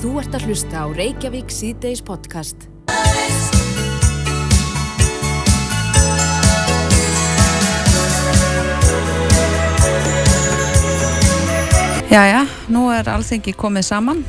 Þú ert að hlusta á Reykjavík síðdeis podcast. Jæja, nú er alþengi komið saman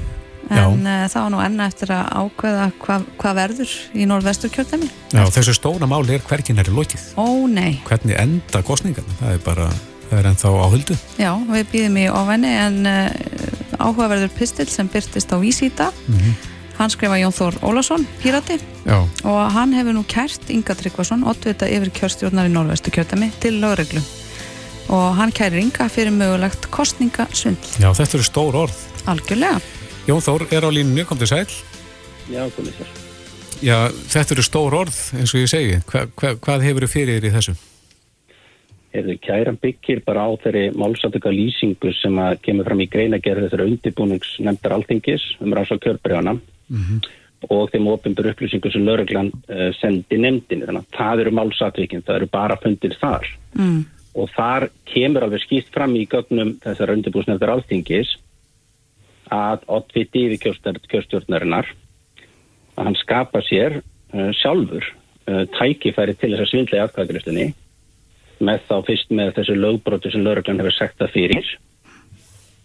en uh, það var nú enna eftir að ákveða hvað hva verður í norðvestur kjörðami. Já, þessu stóra máli er hvergin er í lokið. Ó nei. Hvernig enda kostningan? Það er bara, það er ennþá áhuldu. Já, við býðum í ofenni en uh, áhugaverður pistil sem byrtist á vísíta. Mm -hmm. Hann skrifa Jón Þór Ólásson, Pírati Já. og hann hefur nú kært Inga Tryggvason, oddvita yfir kjörstjórnar í norðvestu kjörðami til lögreglu og hann kærir Inga fyrir mögulegt kostningasvindl. Já, þetta eru stór orð. Algjörlega. Jón Þór er á línunni, kom til sæl. Já, komið sér. Já, þetta eru stór orð, eins og ég segi. Hva, hva, hvað hefur þið fyrir þér í þessu? Erðu kæran byggir bara á þeirri málsattöka lýsingu sem að kemur fram í greinagerð þessari undirbúningsnefndar alþingis um ráðs á kjörbreyðana mm -hmm. og þeim ofinbjör upplýsingu sem lauruglan uh, sendi nefndinu. Þannig að það eru málsattökin, það eru bara fundir þar. Mm og þar kemur alveg skýst fram í gögnum þessar undirbúsnefndar alþingis að oddviti yfir kjörstjórnarinnar að hann skapa sér uh, sjálfur uh, tækifæri til þess að svindla í atkvæðgristunni með þá fyrst með þessu lögbróti sem lauruglan hefur sagt það fyrir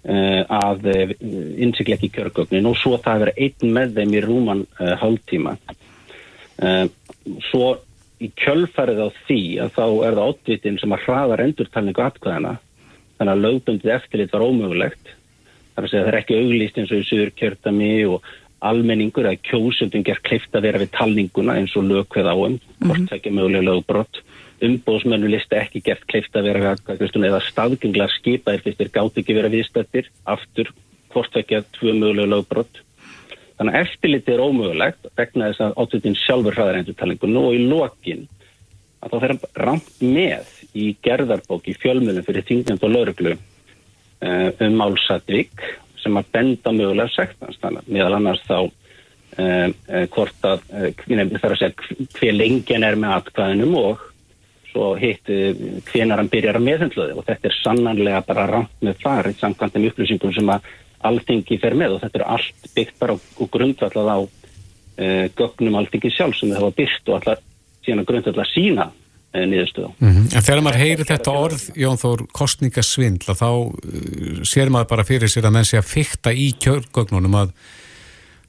uh, að innsikla ekki kjörgögnin og svo það hefur einn með þeim í rúman hálftíma. Svo í kjölfarið á því að þá er það oddvitin sem að hraðar endurtalningu atkvæðana þannig að lögbundið eftirlit var ómögulegt. Þar að segja það er ekki auglýst eins og í sögur kjörtami og almenningur að kjósundum ger kleift að vera við talninguna eins og lögkveð áum hvort það ekki mögulega lögbrott umbóðsmennu listi ekki gert kleift að vera eða staðgenglar skipaðir fyrst þeir gátt ekki vera viðstættir aftur hvort það ekki að tvö mögulega lögbrott Þannig að eftirliti er ómögulegt vegna þess að áttutin sjálfur hraðar endurtalingun og í lokin að þá hann ramt með í gerðarbók í fjölmjölum fyrir þingjand og lauruglu uh, um Málsatvík sem að benda mögulega sektans meðal annars þá uh, uh, hvort að það er að segja hver lengjan er með atkvæðinum og svo hitt hvenar hann byrjar að meðhendluði og þetta er sannanlega bara ramt með farið samkvæmt um upplýsingum sem að alþingi fer með og þetta er allt byggt bara og grundvallað á uh, gögnum alþingi sjálf sem það hafa byggt og allar síðan að grundvallað sína uh, niðurstöðu. Mm -hmm. En þegar maður heyri þetta orð, Jón Þór, kostningasvindla, þá uh, sér maður bara fyrir sér að menn sé að fykta í kjörgögnunum að,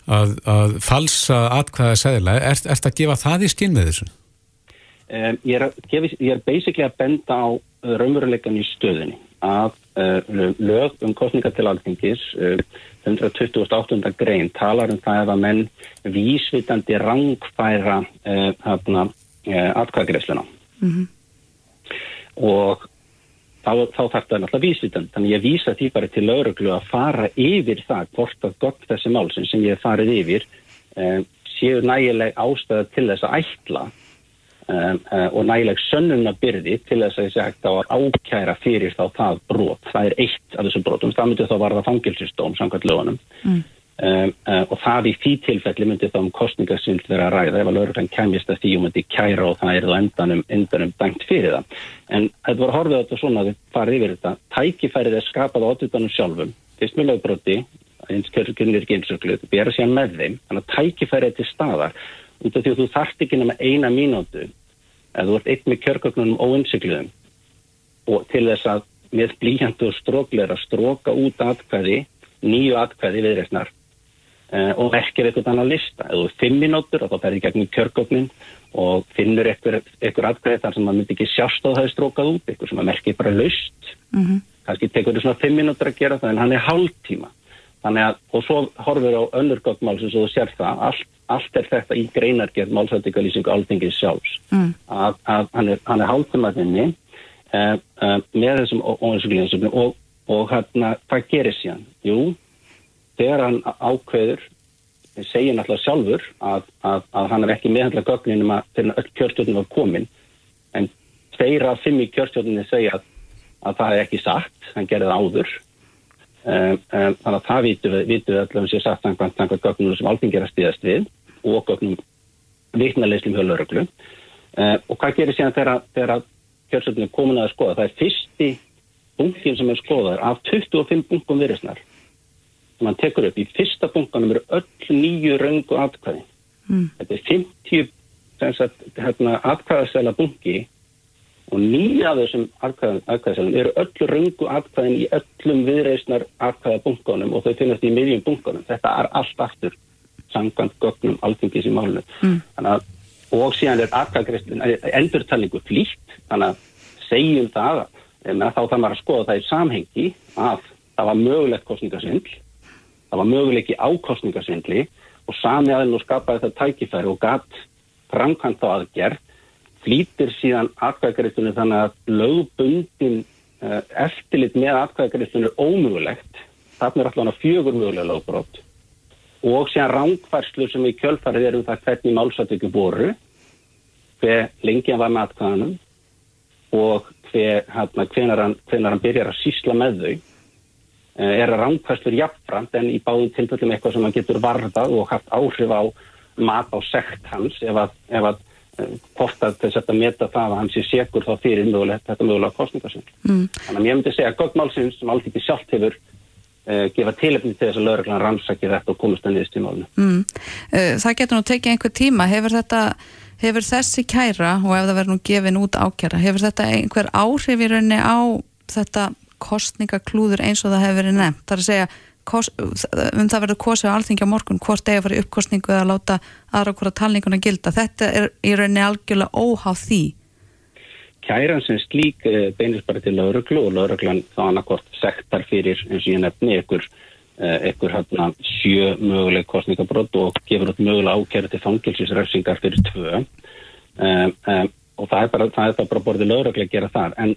að, að falsa atkvæða segla. Er þetta að gefa það í skinn með þessu? Um, ég, er, ég er basically að benda á raunveruleikan í stöðinni að uh, lög um kostninga til alþingis uh, 128. grein talar um það að menn vísvitandi rangfæra uh, atkvæðgreifsluna mm -hmm. og þá, þá þarf það náttúrulega vísvitandi þannig ég vísa því bara til lauruglu að fara yfir það hvort að gott þessi málsinn sem ég farið yfir séu nægileg ástæða til þess að ætla Um, uh, og nægileg sönnunabyrði til þess að þessi hægt á að ákæra fyrir þá það brot. Það er eitt af þessum brotum. Það myndi þá varða fangilsistóm samkvæmt lögunum mm. um, uh, og það í því tilfelli myndi þá um kostningasvind vera að ræða ef að lögurinn kemjast að því og myndi kæra og það er þá endanum, endanum dæmt fyrir það. En þetta var horfið á þetta svona að við farið yfir þetta. Tækifærið er skapað á óttutanum sjálfum. Fyrst með lögbroti, eins kjörgjörnir ekki einsöklu, bera sér með þeim. Þannig að tækifærið til staðar út af því að þú þarft ekki nema eina mínútu eða þú ert eitt með kjörgögnunum óinsikluðum og til þess að með blíjandu og strókleira stróka út atkvæði, nýju atkvæði viðreysnar uh, og verkir eitthvað annar lista. Ef þú er fimm mínútur og þá ferði gegnum kjörgögnin og finnur eitthvað atkvæði þar sem maður myndi ekki sjást á það að strókað út, eitthvað sem að merkir bara laust. Mm -hmm. Kannski tekur þetta svona fimm mínútur að gera það en hann er hálftíma. Þannig að, og svo horfur á önnur gögnmál sem þú sér það, allt, allt er þetta í greinargerð málsættingalýsingu alþingis sjálfs, mm. að, að hann er, er hálftumarinni uh, uh, með þessum óinsuglinnsöfnum og, og hérna, hvað gerir síðan? Jú, þegar hann ákveður, segir náttúrulega sjálfur að, að hann er ekki meðhandla gögninum að þegar öll kjörstjórnum var komin, en af fimm í kjörstjórnum segja að það er ekki sagt, hann gerir það áður, Um, um, þannig að það vitum við, við allavega sér satt samkvæmt samkvæmt gögnum sem alþingir að stíðast við og gögnum viknarleyslum hjá lauruglu um, og hvað gerir síðan þegar, kjörsöldinu komin að skoða það er fyrsti bunkin sem er skoðar af 25 bunkum virðisnar sem hann tekur upp, í fyrsta bunkanum eru öll nýju röngu atkvæði. Mm. Þetta er 50 sagt, hérna, atkvæðasæla bunki og nýja þessum atkvæðasælum eru öll röngu atkvæðin í öllum viðreysnar atkvæða bunkanum og þau finnast í miðjum bunkanum. Þetta er allt aftur sangant gögnum alþingis í málunum. Mm. Og síðan er endurtalningu flýtt, þannig að segjum það en þá þannig að skoða það í samhengi að það var mögulegt kostningasvindl það var mögulegi ákostningasvindli og sami aðeins og skapaði það tækifæri og gatt framkvæmt á aðgerð flýtir síðan atkvæðagreiftunni þannig að lögbundin uh, eftirlit með atkvæðagreiftunni er ómögulegt þarna er alltaf fjögur mögulega lögbrótt og síðan rángfærslu sem í kjölfarið er um það hvernig málsættöku voru hver lengi hann var með atkvæðanum og hver, hérna, hvenar, hann, hvenar hann byrjar að sísla með þau eh, er að ránkvæstur jafnframt en í báðum tilfellum eitthvað sem hann getur varðað og haft áhrif á mat á sekt hans ef að, ef að hvort að þess að meta það að hann sé segur þá fyrir mögulegt, þetta mögulega kostningarsinn. Mm. Þannig að ég myndi segja að göggmálsins sem alltaf ekki sjálft hefur gefa tilöfni til þess að lögreglan rannsaki þetta og komast að niðurst í málunum. Mm. Uh, það getur nú tekið einhver tíma. Hefur þetta hefur þessi kæra og ef það verður nú gefin út ákjæra, hefur þetta einhver áhrif í rauninni á þetta kostningaklúður eins og það hefur verið nefnt, það er að segja kost, um það verður kosið á alþingja morgun hvort eða farið uppkostningu eða láta aðra okkur að talninguna gilda, þetta er í rauninni algjörlega óháð því Kæran sem slík eh, beinist bara til lauruglu og lauruglan þá annarkort sektar fyrir eins og ég nefni ykkur ekkur eh, hérna sjö möguleg kostningabrott og gefur út mögulega ákjæru til fangilsisrefsingar fyrir tvö. Um, um, og það er bara, er bara borðið lögreglega að gera þar. En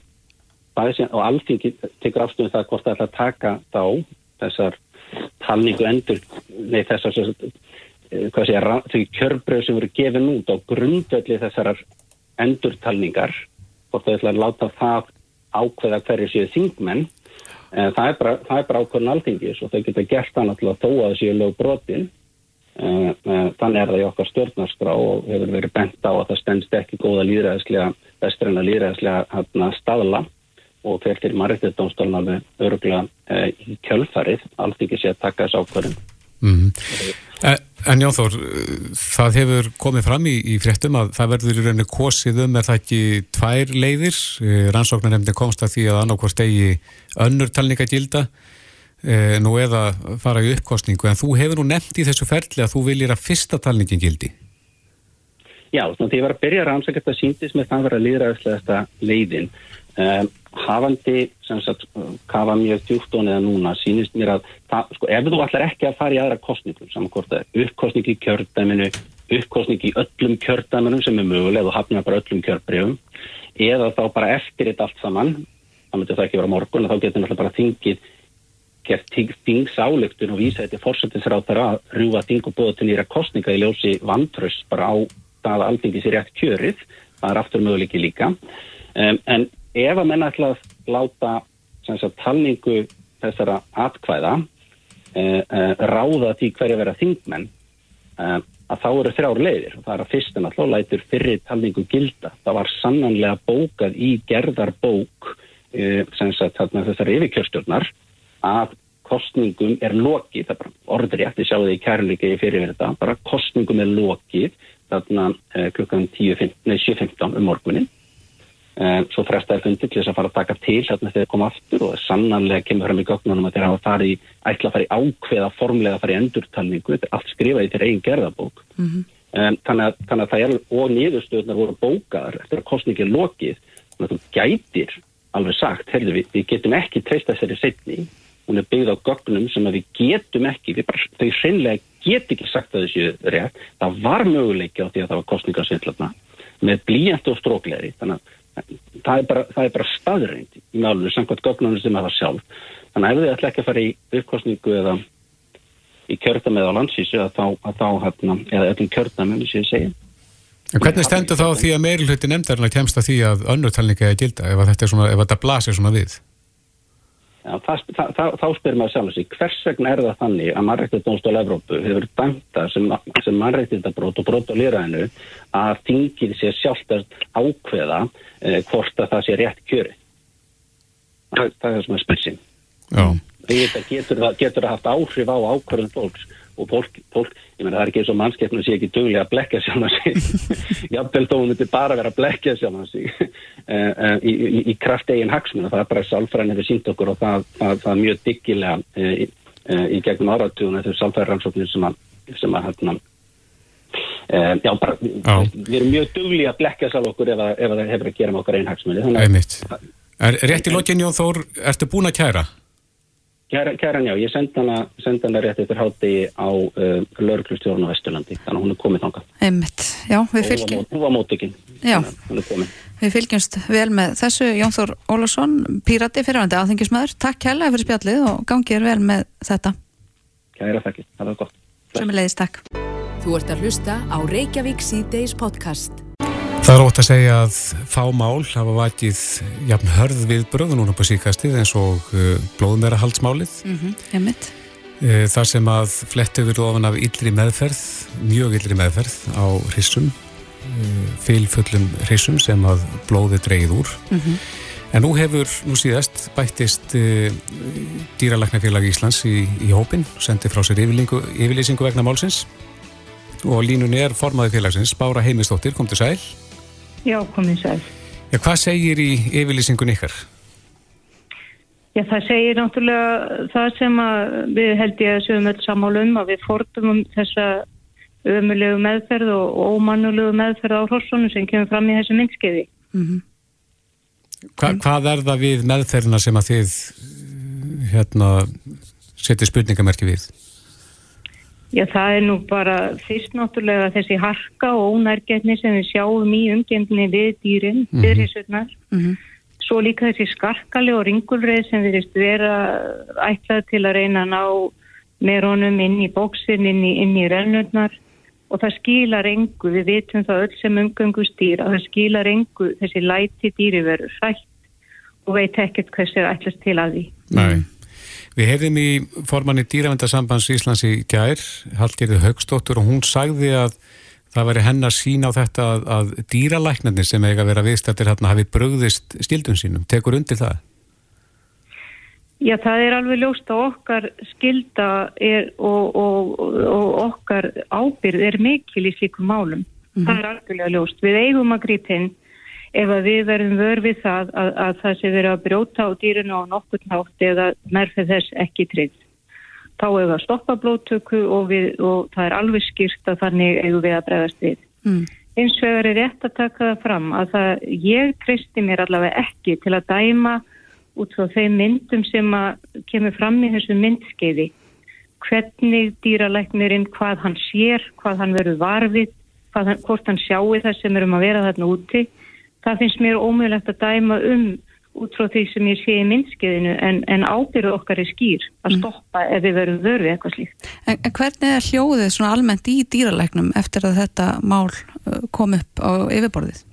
er síðan, og alltingi tekur afstöðum það hvort það ætla að taka þá þessar talningu endur nei þessar þau kjörbröð sem eru gefin út á grundvelli þessar endurtalningar hvort það ætla að láta það ákveða hverju séu þingmenn En það er bara, bara ákvörðan alþingis og þau geta gert það náttúrulega þó að það séu lög brotin. Þannig er það í okkar stjórnarskrá og hefur verið bent á að það stendst ekki góða líðræðislega, vestræna líðræðislega hérna, staðla og fer til Maritidómstólna með öruglega eh, í kjölfarið. Alþingis sé að taka þessu ákvörðin. Mm -hmm. En Jónþór, það hefur komið fram í, í fréttum að það verður í rauninni kosið um er það ekki tvær leiðir, eh, rannsóknar nefndi komst að því að annarkvært eigi önnur talninga gilda e, nú eða fara í uppkostningu en þú hefur nú nefnt í þessu ferli að þú viljir að fyrsta talningin gildi. Já, þannig að ég var að byrja að rannsaka þetta síndis með að vera líðræðislega leiðin. Um, hafandi sem sagt kafa mjög djúftón eða núna sínist mér að það, sko, ef þú ætlar ekki að fara í aðra kostningum samankort að uppkostning í kjördæminu uppkostning í öllum kjördæminum sem er möguleg og hafna bara öllum kjörbreyfum eða þá bara eftir þetta allt saman þá myndir það ekki vera morgun og þá getur náttúrulega bara þingið gert þingsálegtun og vísa þetta fórsættinsrátar að rjúa þing og búa til nýra kostninga í ljósi vantröst bara á það að alltingi sér rétt kjörið það er aftur möguleiki líka. Um, en ef að menna ætla að láta sagt, talningu þessara atkvæða eh, eh, ráða því hverja vera þingmenn eh, að þá eru þrjár leiðir. Og það er að fyrstin alltaf lætur fyrir talningu gilda. Það var sannanlega bókað í gerðarbók eh, sagt, þessari yfirkjörstjórnar að kostningum er lokið, það er bara orðri eftir sjáðu í kærleiki fyrir þetta, bara kostningum er lokið þarna eh, klukkan 7.15 um morgunin Um, svo frestaði fundi til þess að fara að taka til hérna þegar það kom aftur og sannanlega kemur fram í gögnunum að þeir hafa farið ætla að fara í ákveða formlega að fara í endurtalningu. Þetta er allt skrifað í þeirra eigin gerðabók. Mm -hmm. um, þannig, að, þannig að það er og niðurstöðunar voru bókaðar eftir að kostningin lokið. Þannig að þú gætir alveg sagt, heyrðu við, við getum ekki treysta þessari setni, hún er byggð á gögnum sem að við getum ekki við bara, þau hreinlega get ekki sagt að þessu rétt, það var möguleiki á því að það var kostningarsveitlarna með blíjandi og strókleri þannig að það er bara, bara staðreind í málunum samkvæmt gögnunum sem það sjálf þannig að ef þið ætla ekki að fara í uppkostningu eða í kjörðam eða á landsísu að þá, að þá hérna, eða öllum kjörðam en þessi ég segja En hvernig stendur þá því að meirulhutti nefndarinn að kemst að því að önnurtalninga er gilda ef þetta, svona, ef þetta blasir svona við? Já, það, það, það, þá spyrir maður sjálf sig, hvers vegna er það þannig að mannrættindónstól Evrópu hefur dæmta sem, sem mannrættindabrót og brót á lýraðinu að þingið sé sjálftast ákveða eh, hvort að það sé rétt kjöri. Það, það er það sem er spilsinn. Já, þetta getur getur það haft áhrif á ákvörðum fólks og fólk, fólk ég meina það er ekki eins og mannskeppnum sé ekki duglega að blekja sjálf að sig jafnvel þó hún myndi bara vera að blekja sjálf að sig í, í, í kraft eigin hagsmuna, það er bara sálfræðin hefur sínt okkur og það, það, það er mjög diggilega í, í gegnum áratuguna þessu sálfræðiransóknir sem að, sem að hérna já, bara, já. við erum mjög duglega að blekja sjálf okkur ef, ef það hefur að gera með okkar einn hagsmuni Er rétt í lokin Jón Þór, ertu búin að kæra? Kæran já, ég senda hana, senda hana rétt eftir hátti á uh, lauruglustjórn á Vesturlandi, þannig að hún er komið þangað. Einmitt, já, við fylgjum. Hún var mótökinn, hún er komið. Við fylgjumst vel með þessu, Jón Þór Ólafsson, Pírati fyrirvandi áþengismöður. Takk kærlega fyrir spjallið og gangið er vel með þetta. Kæra þakkir, það var gott. Sjömmulegis, takk. Þú ert að hlusta á Reykjavík C-Days podcast. Það er ótt að segja að fá mál hafa vakið jafn hörð við bröðunum på síkastið eins og uh, blóðmera haldsmálið. Mm -hmm, þar sem að flettu við ofan af yllri meðferð, mjög yllri meðferð á hrissum, uh, fylfullum hrissum sem að blóði dreyið úr. Mm -hmm. En nú hefur, nú síðast, bættist dýralæknafélag Íslands í, í hópin, sendi frá sér yfirlýsingu vegna málsins og línun er formaði félagsins, Bára Heimistóttir, kom til sæl. Já, komið sæl. Já, hvað segir í yfirlýsingun ykkar? Já, það segir náttúrulega það sem við held ég að séum öll samálum að við fordumum þessa ömulegu meðferð og ómannulegu meðferð á horsónu sem kemur fram í þessu myndskeiði. Mm -hmm. Hva, hvað er það við meðferðina sem að þið hérna, setja spurningamerki við? Já, það er nú bara fyrst náttúrulega þessi harka og ónærgetni sem við sjáum í umgefni við dýrin, mm -hmm. viðrýsutnar. Mm -hmm. Svo líka þessi skarkali og ringulreið sem við veist vera ætlað til að reyna að ná meðrónum inn í bóksin, inn í, inn í rennurnar og það skilar engu, við vitum það öll sem umgöngust dýr að það skilar engu þessi læti dýri veru hrætt og veit ekkert hvað sér ætlast til að því. Nei. Við heyrðum í formanni Dýravendarsambands Íslands í gær, Hallgerði Högstóttur og hún sagði að það væri hennar sín á þetta að, að dýralæknarnir sem eiga að vera viðstættir hérna hafi bröðist stildum sínum. Tekur undir það? Já, það er alveg ljóst að okkar skilda er, og, og, og okkar ábyrð er mikil í slíkum málum. Mm -hmm. Það er alveg ljóst. Við eigum að gríta inn ef að við verðum vörfið það að, að það sé verið að brjóta á dýrinu á nokkur nátt eða merfið þess ekki trygg. Þá hefur að stoppa blóttöku og, við, og það er alveg skýrt að þannig hefur við að bregðast við. Mm. Eins og er rétt að taka það fram að það, ég tristi mér allavega ekki til að dæma út frá þeim myndum sem kemur fram í þessu myndskeiði. Hvernig dýralæknirinn, hvað hann sér, hvað hann verður varfið, hann, hvort hann sjáu það sem er um að vera þarna úti það finnst mér ómögulegt að dæma um út frá því sem ég sé í minnskiðinu en, en ábyrðu okkar er skýr að mm. stoppa mm. ef við verum vörfið eitthvað slíkt. En, en hvernig er hljóðið svona almennt í dýralegnum eftir að þetta mál uh, kom upp á yfirborðið?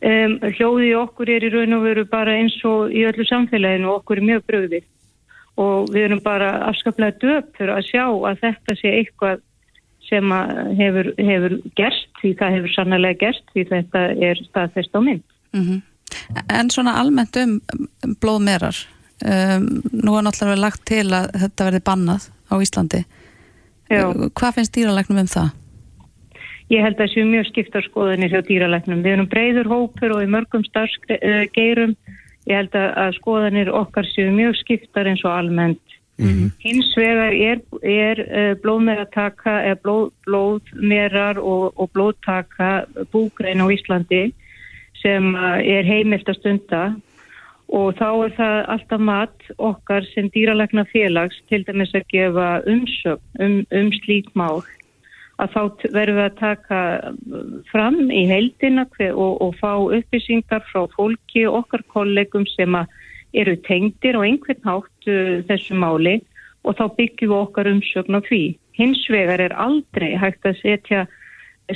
Um, hljóðið okkur er í raun og veru bara eins og í öllu samfélaginu og okkur er mjög bröðið og við erum bara afskaplega döpur að sjá að þetta sé eitthvað sem hefur, hefur gerst því það hefur sannlega gerst því þetta er staðfest á mynd. Mm -hmm. En svona almennt um blóðmerar, um, nú er náttúrulega lagt til að þetta verði bannað á Íslandi. Já. Hvað finnst dýralegnum um það? Ég held að það séu mjög skiptar skoðinir hjá dýralegnum. Við erum breyður hópur og í mörgum starfsgeirum. Ég held að skoðinir okkar séu mjög skiptar eins og almennt Mm -hmm. Hins vegar er, er uh, blóðmerataka eða blóð, blóðmerar og, og blóðtaka búgrein á Íslandi sem uh, er heimilt að stunda og þá er það alltaf mat okkar sem dýralegna félags til dæmis að gefa umsögn um, um slík mál að þá verðum við að taka fram í heildina og, og fá upplýsingar frá fólki og okkar kollegum sem að eru tengdir og einhvern hátt uh, þessu máli og þá byggjum við okkar umsögn á því. Hins vegar er aldrei hægt að setja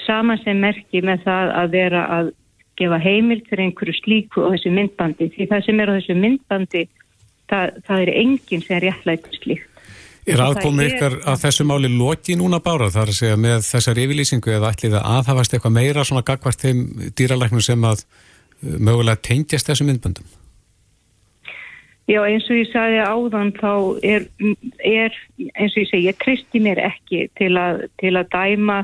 saman sem merki með það að vera að gefa heimild fyrir einhverju slíku á þessu myndbandi. Því það sem er á þessu myndbandi, það, það er enginn sem er réttlægt slíkt. Er aðkomið ykkar að þessu máli loki núna bára þar að segja með þessar yfirlýsingu eða ætlið að aðhafast eitthvað meira svona gagvart þeim dýralæknum sem að uh, mögulega tengjast þessu myndbandum? Já, eins og ég sagði áðan þá er, er eins og ég segi, ég tristi mér ekki til að, til að dæma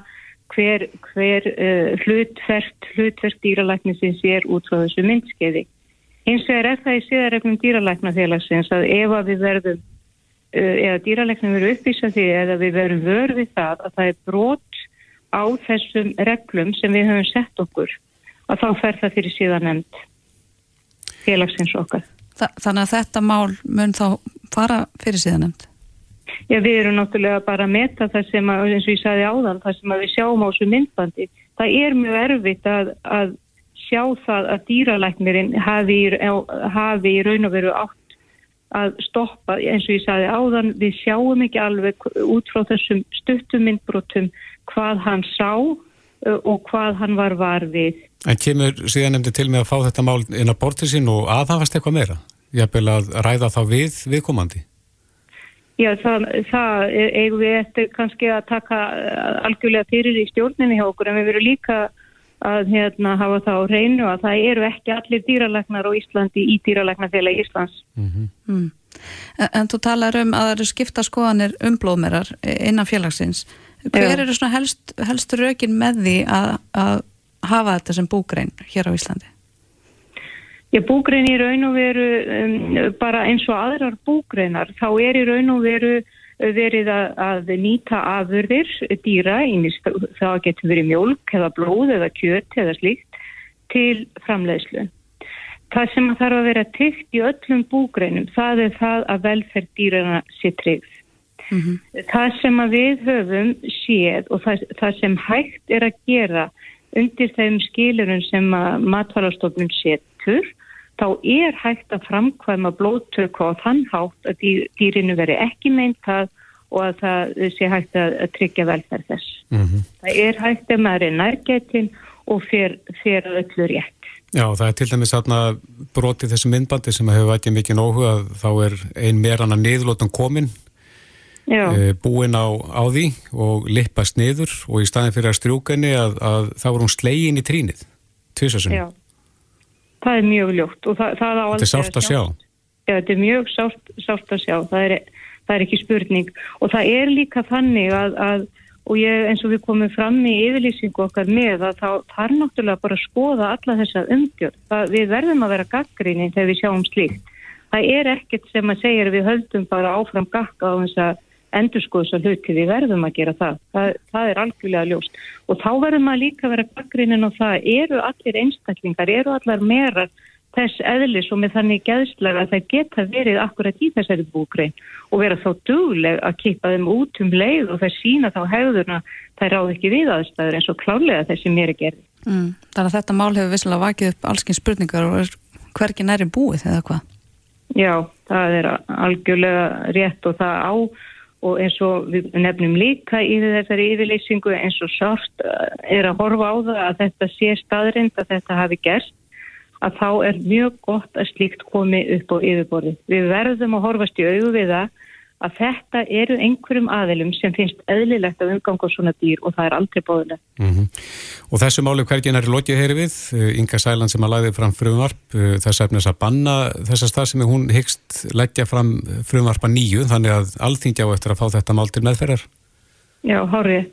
hver, hver uh, hlutfert, hlutfert dýralæknisins er út frá þessu myndskeiði. Eins og er það í síðarregnum dýralæknafélagsins að ef að við verðum, uh, eða dýralæknum verður uppvísað því eða við verðum vörfið það að það er brot á þessum reglum sem við höfum sett okkur að þá fer það fyrir síðan nefnd félagsins okkar. Þa, þannig að þetta mál mun þá fara fyrir síðan nefnd? Já, við erum náttúrulega bara að meta það sem að, eins og ég sagði áðan, það sem að við sjáum á þessu myndbandi. Það er mjög erfitt að, að sjá það að dýralæknirinn hafi, hafi í raun og veru átt að stoppa, eins og ég sagði áðan, við sjáum ekki alveg út frá þessum stuttum myndbrotum hvað hann sá og hvað hann var var við. En kemur síðan nefndi til með að fá þetta mál inn á bortið sín og aðhafast eitthvað meira? Ég hef vel að ræða þá við viðkomandi. Já, það, það eigum við eftir kannski að taka algjörlega fyrir í stjórninni hjá okkur en við verum líka að hérna, hafa það á reynu að það eru ekki allir dýralegnar á Íslandi í dýralegnafélag Íslands. Mm -hmm. mm. En, en þú talar um að það eru skipta skoðanir um blóðmerar innan félagsins. Hver eru svona helst, helst rökin með því að, að hafa þetta sem búgrein hér á Íslandi? Já, búgrein í raun og veru um, bara eins og aðrar búgreinar, þá er í raun og veru verið að, að nýta afurðir dýra, það getur verið mjölk eða blóð eða kjött eða slíkt til framleiðslu. Það sem þarf að vera tyggt í öllum búgreinum, það er það að velferð dýrana sé tryggð. Mm -hmm. Það sem við höfum séð og það, það sem hægt er að gera undir þeim skilurinn sem að matfælastofnun setur þá er hægt að framkvæma blóttöku á þann hátt að dýrinu veri ekki meint það og að það sé hægt að, tryggja velferð þess. Mm -hmm. Það er hægt að maður er nærgetin og fyrir öllu rétt. Já, það er til dæmis aðna brotið þessu myndbandi sem hefur vætið mikið nógu að þá er ein meran að niðurlótum komin e, búin á, á því og lippast niður og í staðin fyrir að strjúka henni að, að þá er hún slegin í trínið tvisasunni. Já, það er mjög ljótt það, það. Þetta er sátt að sjá. Já, þetta er mjög sátt, sátt að sjá, það er, það er ekki spurning og það er líka þannig að, að og ég eins og við komum fram í yfirlýsingu okkar með að þá þarf náttúrulega bara að skoða alla þessa umgjörð. Við verðum að vera gaggríni þegar við sjáum slíkt. Það er ekkert sem að segja við höldum bara áfram gakka á þess að endur sko þess að hluti við verðum að gera það. það. Það er algjörlega ljóst og þá verðum að líka vera bakgrinin og það eru allir einstaklingar, eru allar merar þess eðlis og með þannig geðslega að það geta verið akkurat í þessari búgrein og vera þá dugleg að kippa þeim út um leið og það sína þá hefðurna það ráð ekki við aðstæður eins og klálega þessi mér er gerð. Mm, þannig að þetta mál hefur vissilega vakið upp allsken spurningar og er hverki næri búið eða hvað? Já, það er algjörlega rétt og það á og eins og við nefnum líka í þessari yfirleysingu eins og sárt eh, er að horfa á það að þetta sé staðrind að þetta hafi gerst að þá er mjög gott að slíkt komi upp á yfirborði. Við verðum að horfast í auðu við það að þetta eru einhverjum aðilum sem finnst eðlilegt að umganga svona dýr og það er aldrei bóðilegt. Mm -hmm. Og þessu máli hvergin er lótið heyri við, eh, Inga Sæland sem að læði fram frumvarp, eh, þess efnis að banna þessa stað sem hún hyggst leggja fram frumvarpa nýju, þannig að allþingja á eftir að fá þetta mál til meðferðar? Já, hárið.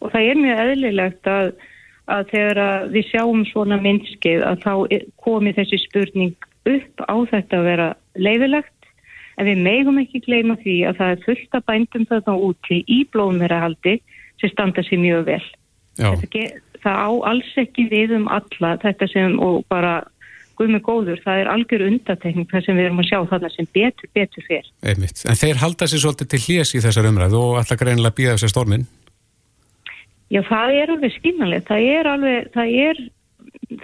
Og það er mjög eðlilegt að, að þegar að við sjáum svona myndskeið að þá komi þessi spurning upp á þetta að vera leifilegt en við megum ekki gleyma því að það er fullt af bændum þarna úti í blóðmerahaldi sem standa sér mjög vel. Það á alls ekki við um alla þetta sem og bara guðmur góður, það er algjör undatekning það sem við erum að sjá þarna sem betur, betur fyrr. Einmitt. En þeir halda sér svolítið til hljés í þessar umræðu og alltaf greinilega býða þessar stormin? Já, það er alveg skynalegt. Það er alveg, það er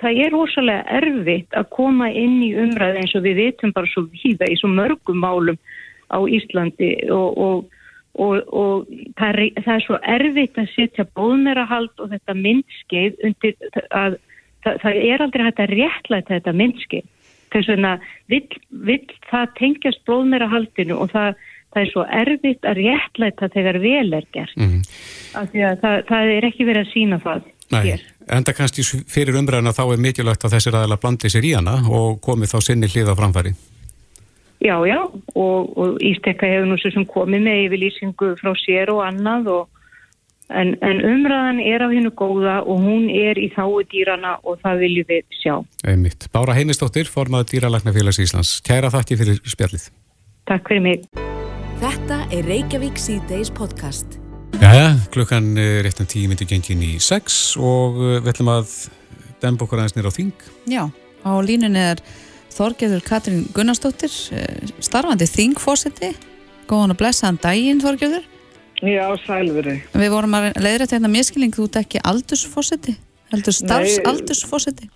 það er rosalega erfitt að koma inn í umræð eins og við vitum bara svo víða í svo mörgum málum á Íslandi og, og, og, og það, er, það er svo erfitt að setja bóðmerahald og þetta myndskeið undir að það, það er aldrei hægt að réttlæta þetta myndskeið. Þess vegna vill, vill það tengjast bóðmerahaldinu og það, það er svo erfitt að réttlæta þegar vel er gert. Mm -hmm. af því að það er ekki verið að sína það Nei, enda kannski fyrir umræðina þá er mikilvægt að þessir aðeins blandi sér í hana og komi þá sinni hlýða framfæri. já, já, og, og Ístekka hefur nú svo sem komið með yfirlýsingu frá sér og annað og En, en umræðan er á hennu góða og hún er í þáu dýrana og það viljum við sjá. Einmitt. Bára Heimistóttir, formadur dýralagnafélags Íslands. Kæra þakki fyrir spjallið. Takk fyrir mig. Þetta er Reykjavík C-Days podcast. Jæja, klukkan er eftir tíu myndi gengin í sex og uh, við ætlum að demba okkur aðeins nýra á þing. Já, á línunni er Þorgeður Katrín Gunnarsdóttir, eh, starfandi þingfósiti. Góðan og blessaðan daginn, Þorgeður. Já, sælveri. Við vorum að leiðra þetta miskilning, þú ert ekki aldursfósiti, heldur starfsaldursfósiti.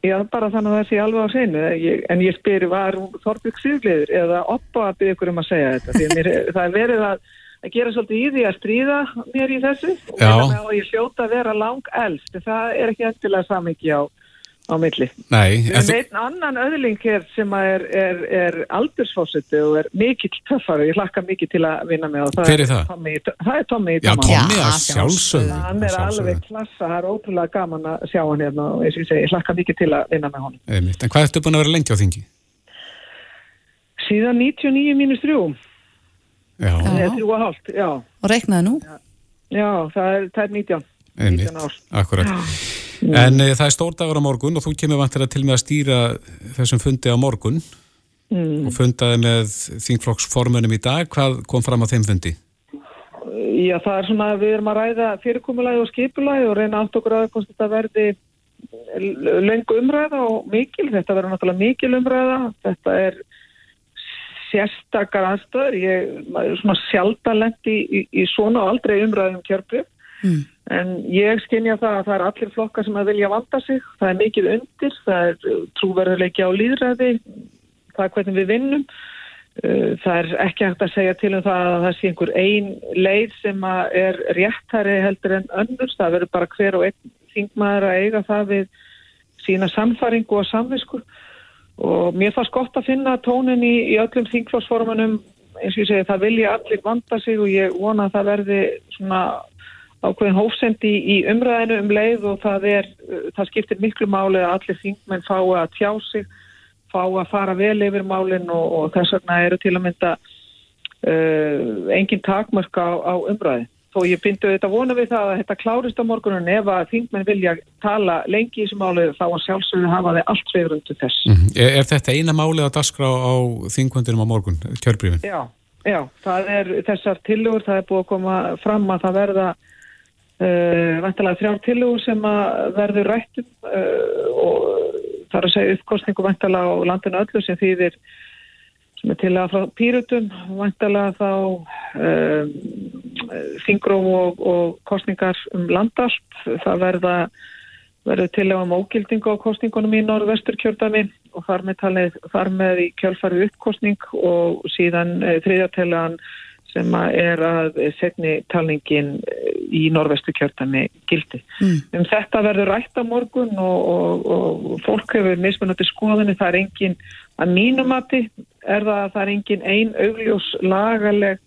Já, bara þannig að það sé alveg á senu, en ég spyrir var Þorbjörg Sigurleður eða oppa að byrja ykkur um að segja þetta, því mér, það er verið að, að gera svolítið í því að stríða mér í þessu og ég hljóta að vera lang elst, það er ekki eftirlega samvikið á á milli. Nei. Erum einn annan öðling hér sem er, er, er aldursfósiti og er mikill töffari, ég hlakka mikið til að vinna með það. Hver er það? Tommy, það er Tommy í Tommy. Já, Tommy að sjálfsögðu. Hann er alveg klassa, það er ótrúlega gaman að sjá hann hérna og ég, ég hlakka mikið til að vinna með honum. En hvað ertu búin að vera lengi á þingi? Síðan 99 mínus 3. Já. Það er 3,5, já. Og reiknaði nú? Já, já það, er, það er 19. Einmitt, 19 akkurat. Já. En e, það er stórdagur á morgun og þú kemur vantilega til með að stýra þessum fundi á morgun mm. og fundaði með þingflokksformunum í dag. Hvað kom fram á þeim fundi? Já, það er svona, við erum að ræða fyrirkomulagi og skipulagi og reyna allt okkur að hvort þetta verði lengu umræða og mikil. Þetta verður náttúrulega mikil umræða. Þetta er sérstakar aðstöður. Ég er svona sjálfdalend í, í, í svona aldrei umræðum kjörbreyf. Mm. En ég skynja það að það er allir flokkar sem að vilja vanda sig, það er mikið undir, það er uh, trúverðuleiki á líðræði, það er hvernig við vinnum. Uh, það er ekki hægt að segja til um það að það sé einhver ein leið sem er réttari heldur en önnur. Það verður bara hver og einn þingmaður að eiga það við sína samfaringu og samvisku. Og mér fannst gott að finna tónin í, í öllum þingflósformanum, eins og ég segi það vilja allir vanda sig og ég vona að það verði svona ákveðin hófsendi í umræðinu um leið og það er, það skiptir miklu máli að allir þingmenn fái að tjá sig, fá að fara vel yfir málinn og, og þess vegna eru til að mynda uh, engin takmörk á, á umræði. Þó ég bindu þetta vona við það að þetta klárist á morgunum ef að þingmenn vilja tala lengi í þessu máli þá að sjálfsögðu hafa þeir allt sveirundu þess. Mm -hmm. er, er þetta eina máli að dasgra á þingvöndinum á morgun, kjörbrífin? Já, já, það er þessar tilugur, það er búið að koma fram að það verða Uh, eh, vantilega þrjár tilugur sem að verður rættum uh, og það er að segja uppkostningu vantilega á landinu öllu sem þýðir sem er til að frá pýrutum vantilega þá uh, þingróf og, og kostningar um landallt það verða verður til að um ógildingu á kostningunum í norðvesturkjörðami og þar með, talið, þar með í kjálfari uppkostning og síðan þriðjartelagan sem er að setni talningin eh, í norvestu kjörtami gildi. Mm. Um þetta verður rætt á morgun og, og, og fólk hefur mismunandi skoðinni, það er engin að mínumati er það að það er engin ein augljós lagaleg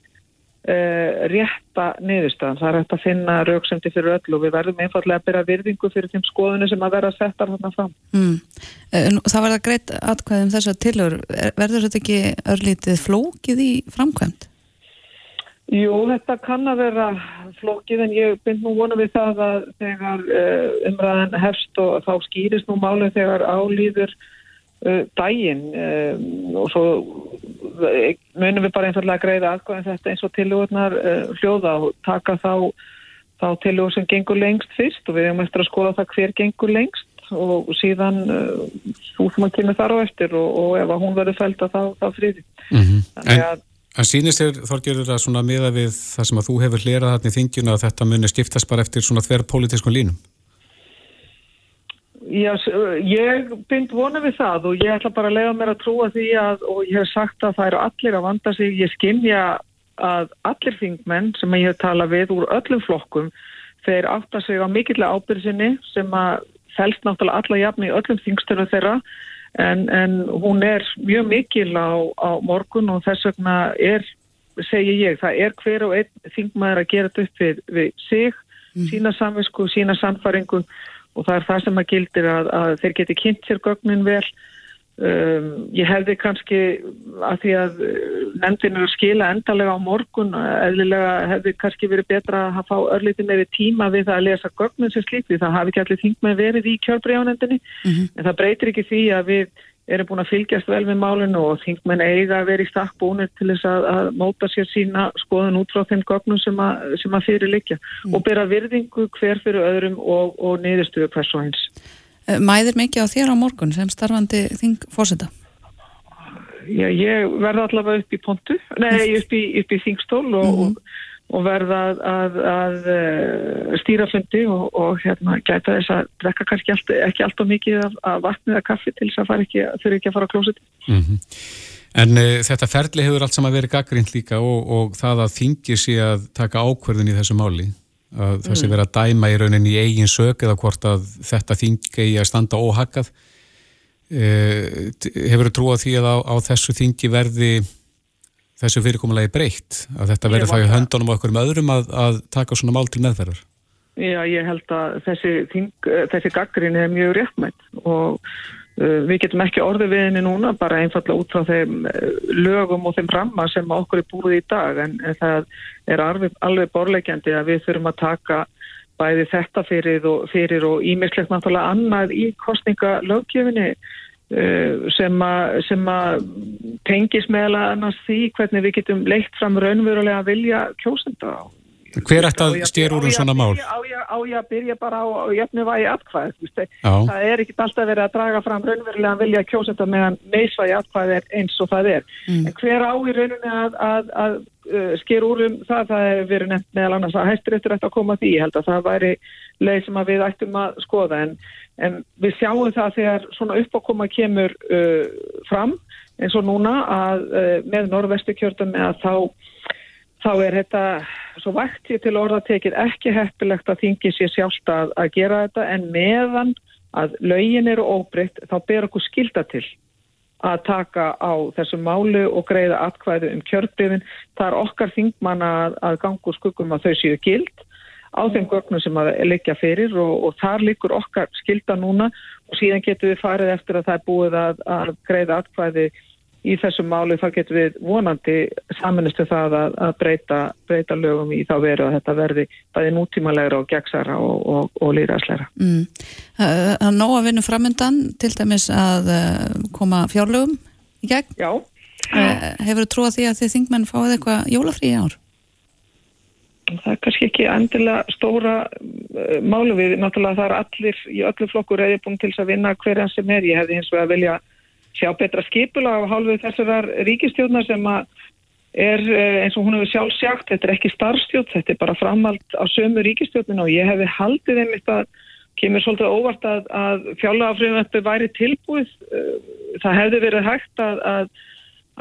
uh, rétta niðurstaðan. Það er hægt að finna rauksendi fyrir öll og við verðum einfallega að byrja virðingu fyrir þeim skoðinu sem að vera að setja þarna fram. Mm. Það verða greitt atkvæðum þess að tilur. Verður þetta ekki örlítið flókið í framkvæmt? Jú, þetta kann að vera flókið en ég bind nú vona við það að þegar uh, umræðan hefst og þá skýrist nú málið þegar álýður uh, daginn um, og svo munum við bara einfallega að greiða aðkvæðin þetta eins og tilugurnar hljóða og taka þá, þá tilugur sem gengur lengst fyrst og við hefum eftir að skoða það hver gengur lengst og síðan þú sem að kemur þar á eftir og, og ef hún verður fælda þá, þá friði. Mm -hmm. Þannig að En sínist þér Þorgjörður að svona miða við það sem að þú hefur lerað þarna í þingjuna að þetta muni skiptast bara eftir svona þver pólitískun línum? Já, ég bynd vona við það og ég ætla bara að lega mér að trúa því að og ég hef sagt að það eru allir að vanda sig, ég skimja að allir þingmenn sem ég hef talað við úr öllum flokkum þeir átta sig á mikillega ábyrðinni sem að fælst náttúrulega alla jafn í öllum þingstöru þeirra en, en hún er mjög mikil á, á morgun og þess vegna er, segi ég, það er hver og einn þingmaður að gera þetta upp við, við sig, mm. sína samvisku, sína samfaringu og það er það sem að gildir að, að þeir geti kynnt sér gögnin vel um, ég hefði kannski að því að uh, nefndin er að skila endalega á morgun eðlilega hefði kannski verið betra að fá örlítið meiri tíma við að lesa gögnum sem slíkt því það hafi ekki allir þing með verið í kjörbríðanendinni mm -hmm. en það breytir ekki því að við erum búin að fylgjast vel við málinu og þingmenn eiga að vera í stakk búinir til þess að, að móta sér sína skoðan út frá þeim gögnum sem að, sem að fyrir likja mm. og bera virðingu hver fyrir öðrum og, og niðurstuðu hvers og eins. Eh, mæðir mikið á þér á morgun sem starfandi þingfósita? Já, ég verða allavega upp í pontu, nei upp í, upp í þingstól og, mm. og og verða að, að, að eh, stýra fundi og, og hérna, gæta þess að drekka kannski allt, ekki alltaf mikið af, af vatni eða kaffi til þess að það þurfi ekki að fara á klósit. Mm -hmm. En uh, þetta ferli hefur allt saman verið gaggrind líka og, og það að þingir sé að taka ákverðin í þessu máli, að það sé mm. verið að dæma í rauninni í eigin sök eða hvort að þetta þingi í að standa óhakkað. Uh, hefur þú trúið því að á, á þessu þingi verði þessu fyrirkomulegi breytt? Að þetta verður það í höndunum og okkur með öðrum að, að taka svona mál til meðferðar? Já, ég held að þessi, þessi gaggrin er mjög réttmætt og uh, við getum ekki orðið við henni núna bara einfallega út frá þeim uh, lögum og þeim ramma sem okkur er búið í dag. En, en það er alveg, alveg borlegjandi að við þurfum að taka bæði þetta fyrir og ímislegt náttúrulega annað í kostningalögjöfinni Eh, sem að tengis meðal annars því hvernig við getum leitt fram raunverulega að vilja kjósenda á. Hver ætti að stjér úr um svona mál? Á ég að byrja bara á jöfnuvægi atkvæð. Það er ekki alltaf verið að draga fram raunverulega að vilja kjósenda meðan meðsvægi atkvæð er eins og það er. Mm. En hver á í rauninni að, að, að uh, sker úr um það, það hefur verið nefnt meðal annars að hættir eftir að koma því. Ég held að það væri leið sem við ættum að skoða. En en við sjáum það þegar svona uppákoma kemur uh, fram eins og núna að uh, með norðvestu kjörðum að þá, þá er þetta svo vægt ég til orðatekið ekki heppilegt að þingi sér sjálft að, að gera þetta. En meðan að lögin eru óbreytt þá ber okkur skilda til að taka á þessu málu og greiða atkvæðu um kjörðbyrfin. Það er okkar þingmanna að, að gangu skuggum að þau séu gild á þeim gögnum sem að leikja fyrir og, og þar likur okkar skilda núna og síðan getur við farið eftir að það er búið að, að greiða atkvæði í þessum málu þá getur við vonandi saminustu það að, að breyta, breyta lögum í þá veru að þetta verði bæði nútímalegra og gegnsara og, og, og líðræsleira. Mm. Það er nóg að vinna framöndan til dæmis að eh, koma fjárlögum í gegn. Já. Eh, hefur þú trúið því að þið þingmenn fáið eitthvað jólafrí í ár? Það er kannski ekki endilega stóra uh, málu við, náttúrulega það er allir í öllu flokkur eða búin til þess að vinna hverjan sem er, ég hefði hins vegar að vilja sjá betra skipula á hálfu þessar ríkistjóðnar sem að er uh, eins og hún hefur sjálf sagt, þetta er ekki starfstjóð, þetta er bara framhald á sömu ríkistjóðinu og ég hefði haldið einmitt að kemur svolítið óvart að, að fjálagafröðum væri tilbúið, uh, það hefði verið hægt að, að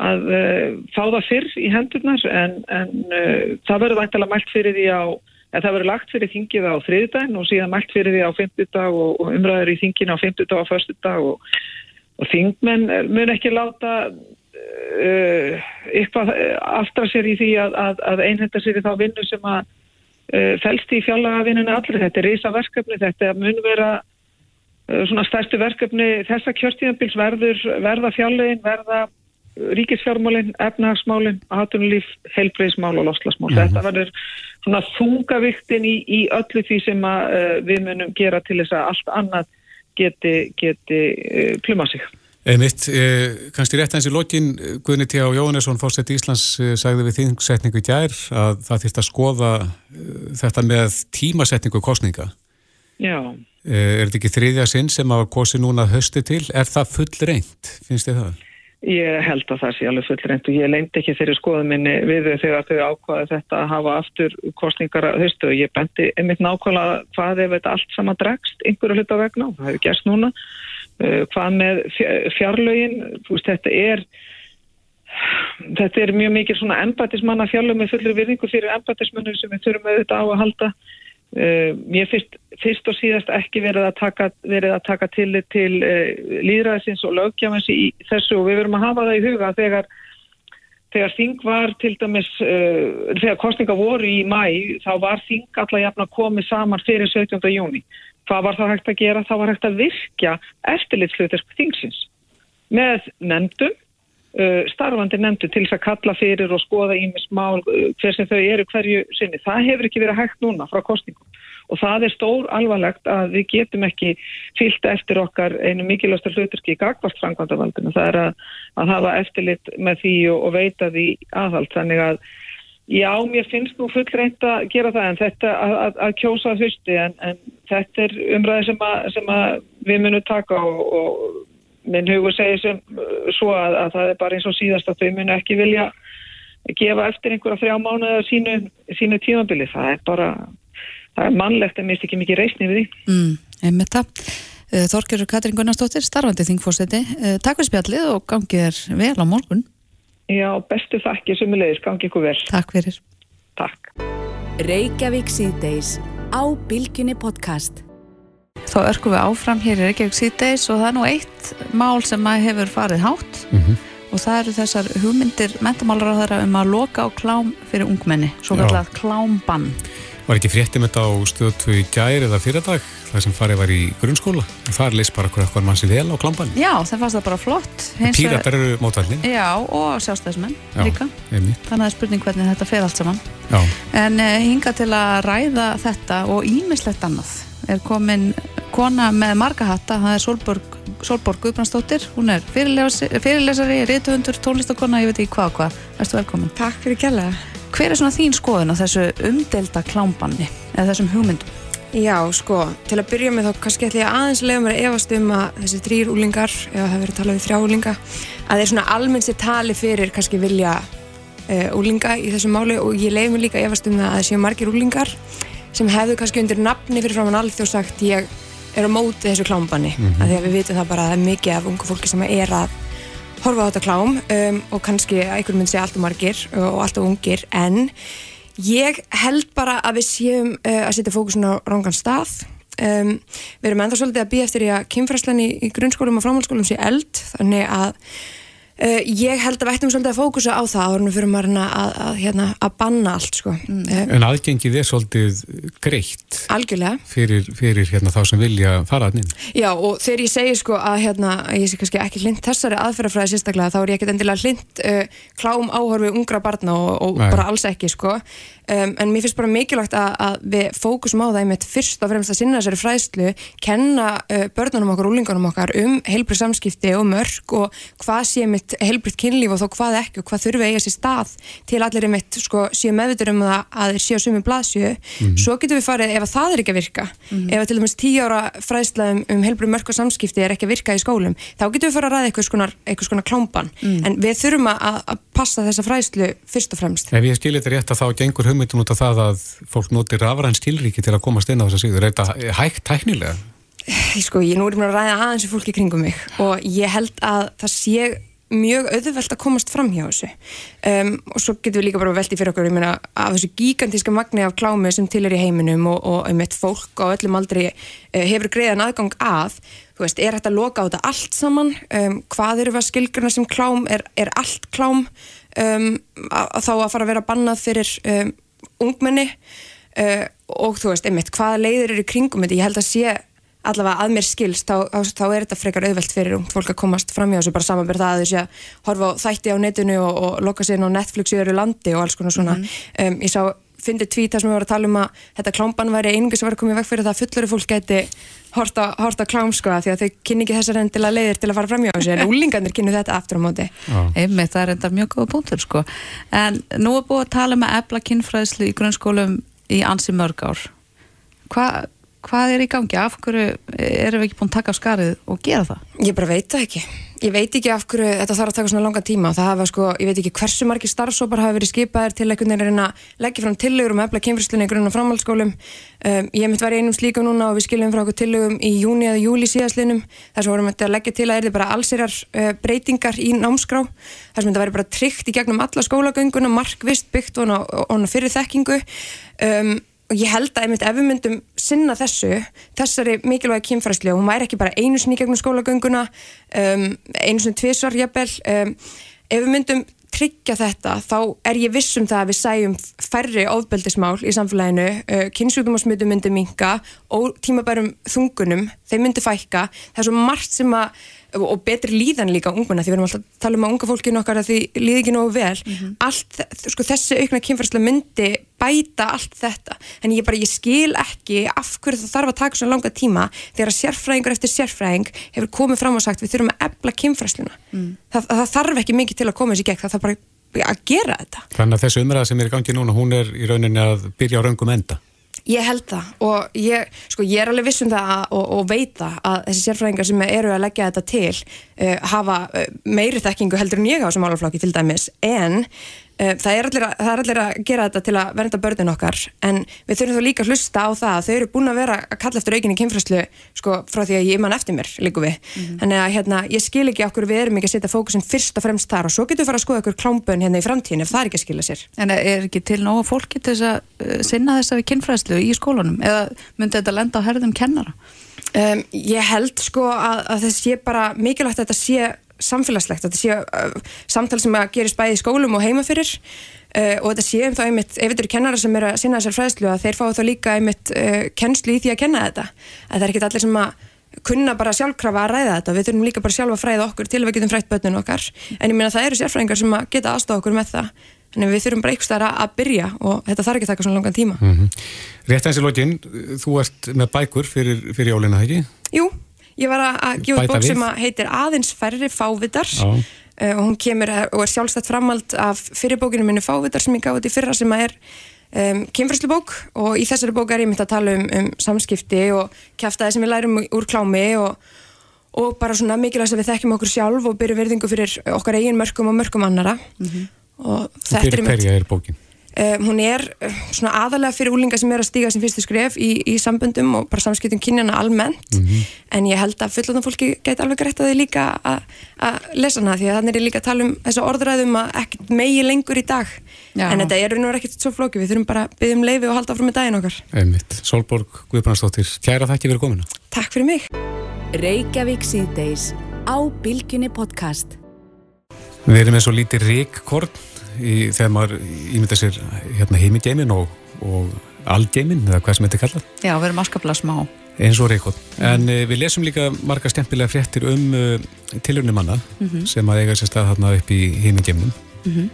að uh, fá það fyrr í hendurnar en, en uh, það verður vantilega mælt fyrir því á en það verður lagt fyrir þingið á þriðdægin og síðan mælt fyrir því á fymtudag og, og umræður í þingin á fymtudag og förstudag og, og þingmenn mun ekki láta uh, eitthvað aftra sér í því að, að, að einhenda sér í þá vinnu sem að fælst í fjallagavinninu allir. Þetta er reysa verkefni, þetta mun vera svona stærstu verkefni þessa kjörtíðanbils verður verða fjallagin, verða ríkisfjármálinn, efnahagsmálinn, aðtunulíf, heilbreyðsmál og loslasmál. Mm -hmm. Þetta verður svona þungaviktin í, í öllu því sem að, uh, við munum gera til þess að allt annað geti, geti uh, pluma sig. Einmitt, eh, kannski rétt eins í lokin Guðni T. Jónesson, fórsett Íslands eh, sagði við þingsetningu í gær að það þýrst að skoða eh, þetta með tímasetningu kostninga Já eh, Er þetta ekki þriðja sinn sem að kosi núna höstu til? Er það full reynd, finnst þið það? Ég held að það sé alveg fullreint og ég leint ekki þeirri skoðuminni við þau þegar þau ákvaði þetta að hafa aftur kostningar að höstu og ég bendi einmitt nákvæmlega hvað ef þetta allt sama dregst einhverju hluta vegna og það hefur gerst núna. Uh, hvað með fjarlögin þetta er þetta er mjög mikið svona ennbætismanna fjarlög með fullri virðingu fyrir ennbætismannum sem við þurfum auðvitað á að halda Uh, mér fyrst, fyrst og síðast ekki verið að taka, verið að taka til, til uh, líðræðsins og löggjafans í þessu og við verum að hafa það í huga þegar, þegar þing var til dæmis, uh, þegar kostninga voru í mæ, þá var þing alla jafn að komi saman fyrir 17. júni. Hvað var það hægt að gera? Það var hægt að virkja eftirlitsluðis þingsins með nefndum, starfandi nefndum til þess að kalla fyrir og skoða ímis mál uh, hver sem þau eru hverju sinni. Það hefur ekki verið hægt núna frá kostningum og það er stór alvarlegt að við getum ekki fyllt eftir okkar einu mikilvægsta hluturki í gagvart frangvandavaldinu. Það er að, að hafa eftirlit með því og, og veita því aðhald. Þannig að já, mér finnst nú full reynd að gera það en þetta að, að, að kjósa þusti en, en þetta er umræði sem, sem við munum taka og, og minn hugur segir sem svo að það er bara eins og síðast að þau munu ekki vilja gefa eftir einhverja þrjá mánuða sínu, sínu tímabili. Það er bara það er mannlegt en mist ekki mikið reysni við því. Mm, einmitt það. Eh, Þorgjörður Katrín Gunnarsdóttir, starfandi þingfórseti. Eh, takk fyrir spjallið og gangið er vel á morgun. Já, bestu þakki sumulegis, gangið ykkur vel. Takk fyrir. Takk. Reykjavík síðdeis á Bilginni podcast. Þá örkum við áfram hér í Reykjavík síðdeis og það er nú eitt mál sem hefur farið hátt Mm -hmm. og það eru þessar hugmyndir mentamálar á þeirra um að loka á klám fyrir ungmenni, svo kallað klámbann. Var ekki fréttum þetta á stöðtu í gæri eða fyrirdag, það sem farið var í grunnskóla og þar leist bara hver eitthvað mann sér vel á klamban. Já, það fannst það bara flott. Píratar eru mótallin. Já, og sjálfstæðismenn Já, líka. einmitt. Þannig að það er spurning hvernig þetta fer allt saman. Já, En uh, hinga til að ræða þetta og ímislegt annað er komin kona með margahatta, það er Solborg, Solborg Guðbrandsdóttir, hún er fyrirlesari, rituhundur, tónlistakona, ég veit ekki hvað hvað. Erstu velkomin. Takk fyrir kjærlega. Hver er svona þín skoðun á þessu umdelda klámbanni eða þessum hugmyndum? Já, sko, til að byrja með þá kannski ætla ég aðeins lega mér að efast um að þessi þrýr úlingar, ef það verið að tala við þrjá úlinga, að þeir svona almennt sér tali fyrir kannski vilja úlinga í þessu máli og ég leiði mér líka að efast um það að það séu margir úlingar sem hefðu kannski undir nafni fyrir framann alþjóð sagt ég er á móti þessu klámbanni, mm -hmm. að því að við vitum það bara að það er mikið af ungu fólki sem er að horfa á þetta klám um, og kannski einhvern mynd sé alltaf margir og alltaf ungir en ég held bara að við séum uh, að setja fókusun á rángan stað um, við erum ennþá svolítið að býja eftir í að kynfræslan í, í grunnskólum og framhaldsskólum sé eld þannig að uh, ég held að við ættum svolítið að fókusa á það árunum fyrir maður að, að, að, hérna, að banna allt sko. mm. en aðgengið er svolítið greitt algjörlega fyrir, fyrir hérna, þá sem vilja fara að inn. Já og þegar ég segi sko að hérna, ég sé kannski ekki hlind þessari aðferðafræði sérstaklega þá er ég ekkert endilega hlind uh, klám áhorfi ungra barna og, og bara alls ekki sko um, en mér finnst bara mikilvægt að, að við fókusum á það einmitt fyrst og fremst að sinna þessari fræðslu kenna uh, börnunum okkar, úlingunum okkar um heilbrið samskipti og mörg og hvað sé mitt heilbrið kynlíf og þó hvað ekki og hvað þurfi að eiga sér stað til allir einmitt sko séu meðvitur um það að þeir séu sumi blaðsjö svo getum við farið ef að það er ekki að virka ef að til dæmis tíu ára fræðsla um, um heilbrið mörg og samskipti er ekki að virka í skólum þá getum við farið að ræða eitthvað skonar, eitthvað skonar passa þessa fræðslu fyrst og fremst Ef ég skilir þetta rétt að þá gengur hugmyndin út af það að fólk notir rafræn skilríki til að komast inn á þessa síður. Er þetta hægt tæknilega? sko, ég nú er mér að ræða aðeins við fólki kringum mig og ég held að það sé mjög auðvelt að komast fram hjá þessu. Um, og svo getum við líka bara veltið fyrir okkur meina af þessu gigantíska magni af klámi sem til er í heiminum og, og um eitt fólk á öllum aldrei uh, hefur greiðan aðgang að þú veist, er þetta að loka á þetta allt saman? Um, hvað eru að skilgrana sem klám er, er allt klám um, að, þá að fara að vera bannað fyrir um, ungmenni? Uh, og þú veist, einmitt, hvaða leiðir eru kringum þetta, ég held að sé allavega að mér skilst, þá, þá, þá er þetta frekar auðvelt fyrir ungt fólk að komast fram hjá þessu bara samanbyrð það að þessu að horfa á þætti á netinu og, og loka sér inn á Netflix í öru landi og alls konar svona um, ég sá, fyndi tvíta sem við varum að tala um að þetta klámban væri einungis að vera komið vekk fyrir það að fullari fólk geti horta, horta klám sko því að þau kynni ekki þessar endilega leiðir til að fara fram hjá þessu en úlingarnir kynnu þetta aftur á móti Einmitt, það er enda mjög góða punktur sko. En nú er búið að tala með ebla kynfræðslu í grunnskólum í ansi mörg ár. Hva, hvað er í gangi? Af hverju erum við ekki búin að taka á skarið og gera það? Ég bara veit það ekki. Ég veit ekki af hverju þetta þarf að taka svona langa tíma. Það hafa sko, ég veit ekki hversu margir starfsópar hafa verið skipaðir til einhvern veginn að reyna að leggja fram tillögur um efla kynfræslunni í grunn og framhaldsskólum. Um, ég mitt var í einum slíkum núna og við skiljum frá okkur tillögum í júni eða júli síðastlinum. Þess að vorum við að leggja til að er þið bara allsýrar uh, breytingar í námskrá. Þess að þetta væri bara tryggt í gegnum alla skólagönguna, markvist, byggt og hana fyrir þekkingu. Um, og ég held að einmitt ef við myndum sinna þessu, þessari mikilvægi kynfræslu og hún væri ekki bara einu sinni gegnum skólagönguna um, einu sinni tvisvar jafnvel um, ef við myndum tryggja þetta þá er ég vissum það að við sæjum færri ofbeldismál í samfélaginu uh, kynnsjúkdum og smutum myndi minka og tímabærum þungunum þeim myndi fækka, það er svo margt sem að og betri líðan líka unguna því við erum alltaf að tala um að unga fólkinu okkar að því líði ekki nógu vel. Mm -hmm. allt, sko, þessi aukna kynferðslega myndi bæta allt þetta. En ég bara, ég skil ekki af hverju það þarf að taka svona langa tíma þegar sérfræðingur eftir sérfræðing hefur komið fram og sagt við þurfum að ebla kynferðsluna mm. það, það þarf ekki mikið til að koma þessi gegn það þarf bara að gera þetta. Þannig að þessu umræða sem er í gangi núna hún er í rauninni að byrja á raungum enda Ég held það. Og ég, sko, ég er alveg vissum það og, og veit það að þessi sérfræðingar sem eru að leggja þetta til uh, hafa uh, meiri þekkingu heldur en ég á þessum álaflokki til dæmis. En það er, allir að, það er allir að gera þetta til að vernda börnin okkar en við þurfum þá líka að hlusta á það að þau eru búin að vera að kalla eftir aukinni kynfræslu sko frá því að ég mann eftir mér líku við mm -hmm. þannig að hérna, ég skil ekki okkur við erum ekki að setja fókusin fyrst og fremst þar og svo getur við fara að skoða okkur klámbön hérna í framtíðin ef það er ekki að skila sér En er ekki til nógu fólki til þess að uh, sinna þess að við kynfræslu í skólunum eða myndi þetta lenda á herðum kennara? Um, ég held sko að, að þess ég bara mikilvægt að þetta sé samfélagslegt, þetta sé uh, samtal sem að gerist bæði í skólum og heima fyrir uh, og þetta sé um þá einmitt, ef þetta eru kennara sem eru að sinna þessar fræðslu að þeir fá þá líka einmitt uh, kennslu í því að kenna þetta. Að það er ekki allir sem að kunna bara sjálfkrafa að ræða þetta. Við þurfum líka bara sjálfa að fræða okkur til að við getum frætt börnun okkar. En ég meina það eru sérfræðingar sem að geta aðstofa okkur með það. En við þurfum bara eitthvað að byrja og þetta þarf ekki að taka svona langan tíma. Mm -hmm. Rétt eins í lógin, þú ert með bækur fyrir, fyrir jólina, ekki? Jú, Ég var að gefa bók sem heitir Aðeins færri fávitar. Uh, og hún kemur og er sjálfstætt framald af fyrirbókinu minni fávitar sem ég gáði til fyrra sem er um, kynfræslubók og í þessari bók er ég myndið að tala um, um samskipti og kæftæði sem við lærum úr klámi og, og bara svona mikilvægt að við þekkjum okkur sjálf og byrju verðingu fyrir okkar eigin mörgum og mörgum annara mm -hmm. og þetta er mynd... Fyrir hverja er bókin? Um, hún er uh, svona aðalega fyrir úlinga sem er að stíga sem fyrstu skref í, í samböndum og bara samskiptum kynjana almennt. Mm -hmm. en ég held að fullundan fólki gæti alveg greitt að þið líka að lesa hana því að þannig er líka að tala um þessu orðræðum að ekkert megi lengur í dag. Já. en þetta er nú ekkert svo flóki við þurfum bara að byggja um leifi og halda áfram með daginn okkar. Einmitt. Solborg Guðbrandsdóttir, kæra þakki fyrir komina Takk fyrir mig. Reykjavík síðdeis á Bilginni podcast. Við erum eins og lítið ríkkorn í, þegar maður ímynda sér hérna, heimigeimin og, og algeimin, eða hvað sem þetta er kallað. Já, við erum afskaplega smá. Eins og reykot. Mm. En uh, við lesum líka marga stjæmpilega fréttir um uh, eh, tilhörnum manna mm -hmm. sem að eiga sér stað þarna upp í heimigeiminum. Mm -hmm.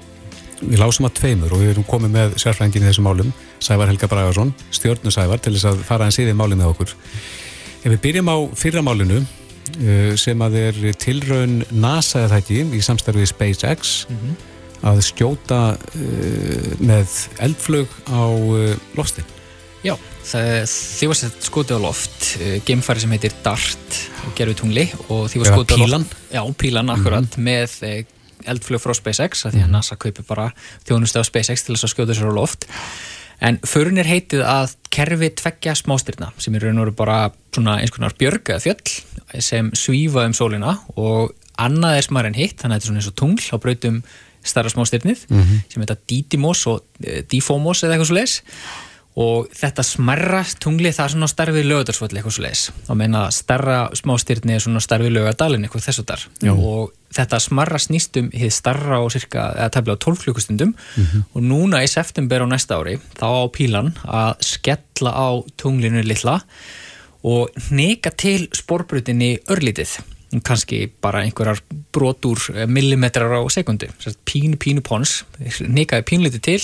Við lásum að tveimur og við erum komið með sérfrængin í þessum málum, Sævar Helga Bragarsson, stjórnu Sævar, til þess að fara að síðið málið með okkur. Ef við byrjum á fyrramálinu uh, sem að er tilraun NASA eða ekki í samstarfið SpaceX -hmm að skjóta uh, með eldflög á uh, loftin. Já, því var sett skotið á loft, uh, geimfæri sem heitir DART og gerði tungli og því var skotið á loft. Pílan? Já, Pílan, akkurat, mm -hmm. með eldflög frá SpaceX, því að mhm. NASA kaupir bara þjónustu á SpaceX til þess að skjóta sér á loft. En förun er heitið að kerfi tveggja smástyrna sem eru nú bara svona eins konar björg eða fjöll sem svífa um sólina og annað er smar en hitt, þannig að þetta er svona eins og tungl á brautum starra smástyrnið mm -hmm. sem heita Didymos og e, Difomos eða eitthvað svo leiðis og þetta smerra tungli það er svona starfið lögadarsvöld eitthvað svo leiðis þá meina starra smástyrni er svona starfið lögadalinn eitthvað þessu þar. Og þetta smarra snýstum hefði starra á cirka, eða tæmlega 12 klukkustundum. Mm -hmm. og núna í september á næsta ári þá á pílan að skella á tunglinu litla og neka til sporbrutinni örlítið kannski bara einhverjar brotur eh, millimetrar á sekundu pínu pínu pons nekaði pínliti til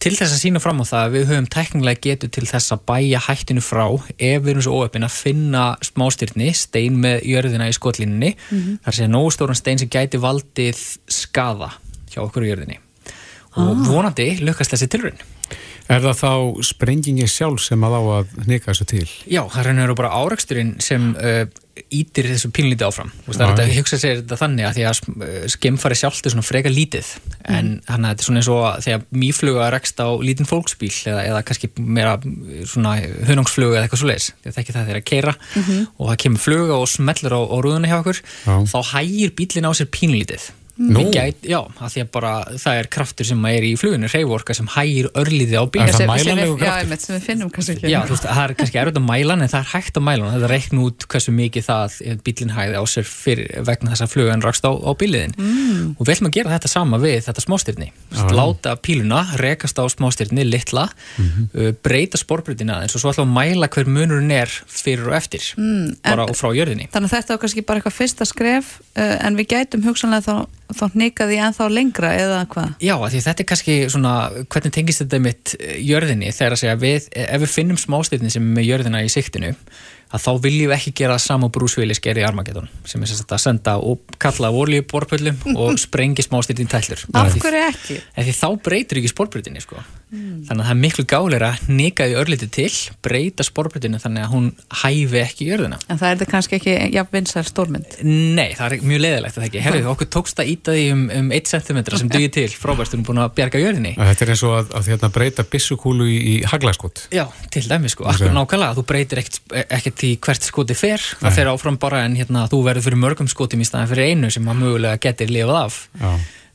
til þess að sína fram á það að við höfum teknilega getur til þess að bæja hættinu frá ef við erum svo óöppin að finna smástyrni, stein með jörðina í skotlinni, mm -hmm. þar sé nógustóran stein sem gæti valdið skada hjá okkur í jörðinni og ah. vonandi lukast þessi tilrönd Er það þá sprengingi sjálf sem að á að neka þessu til? Já, það er henni bara áraksturinn sem uh, ítir þessu pínlítið áfram það er þetta að hugsa sér þetta þannig að því að skemmfari sjálft er svona freka lítið mm. en hann er þetta svona eins og þegar mýfluga rekst á lítinn fólksbíl eða, eða kannski meira svona hönangsfluga eða eitthvað svo leiðis þetta er ekki það þegar að keira mm -hmm. og það kemur fluga og smellur á, á rúðunni hjá okkur Já. þá hægir bílinn á sér pínlítið Nú? Við Gæt, já, að því að bara það er kraftur sem er í fluginu, reyvorka sem hægir örliði á Er bíl það við- Já, kraftur? einmitt, sem við finnum kannski ekki. Já, þú veist, það er kannski erfitt að mæla en það er hægt að mæla. Þetta reikn út hversu mikið það bílinn hægði á sér fyrir, vegna þess að flugan rakst á, á bíliðin mm. og við ætlum að gera þetta sama við þetta smástyrni láta píluna, rekast á smástyrni litla, uh, breyta sporbrytina aðeins og svo ætlum að mæla þá, hnikað í ennþá lengra eða hvað? Já, því þetta er kannski svona, hvernig tengist þetta mitt jörðinni? Þegar að segja við, ef við finnum smástyrni sem er með jörðina í siktinu að þá viljum við ekki gera það sama og Bruce Willis gerði í Armageddon sem er sem sagt að senda og kalla olíuborpöllum og sprengi smástyrni tællur Af hverju ekki? En því þá breytir ekki sporbrytinni sko. þannig að það er miklu gáleira að nika því örliti til, breyta sporbrytinni þannig að hún hæfi ekki jörðina. En það er þetta kannski ekki jafn vinsæl stórmynd? Nei, það er mjög leiðilegt að það ekki. Herðu, okkur tókst að íta því um, um 1 cm sem dugir til, erum búin að bjarga jörðinni. Að Þetta er eins og að, að hérna breyta byssukúlu í, í haglaskot. Já, til dæmi sko, akkur nákvæmlega þú breytir ekkert, ekkert í hvert skoti fer. Það fer áfram bara en hérna þú verður fyrir mörgum skotum í staðan fyrir einu sem að mögulega getur lifað af. Já.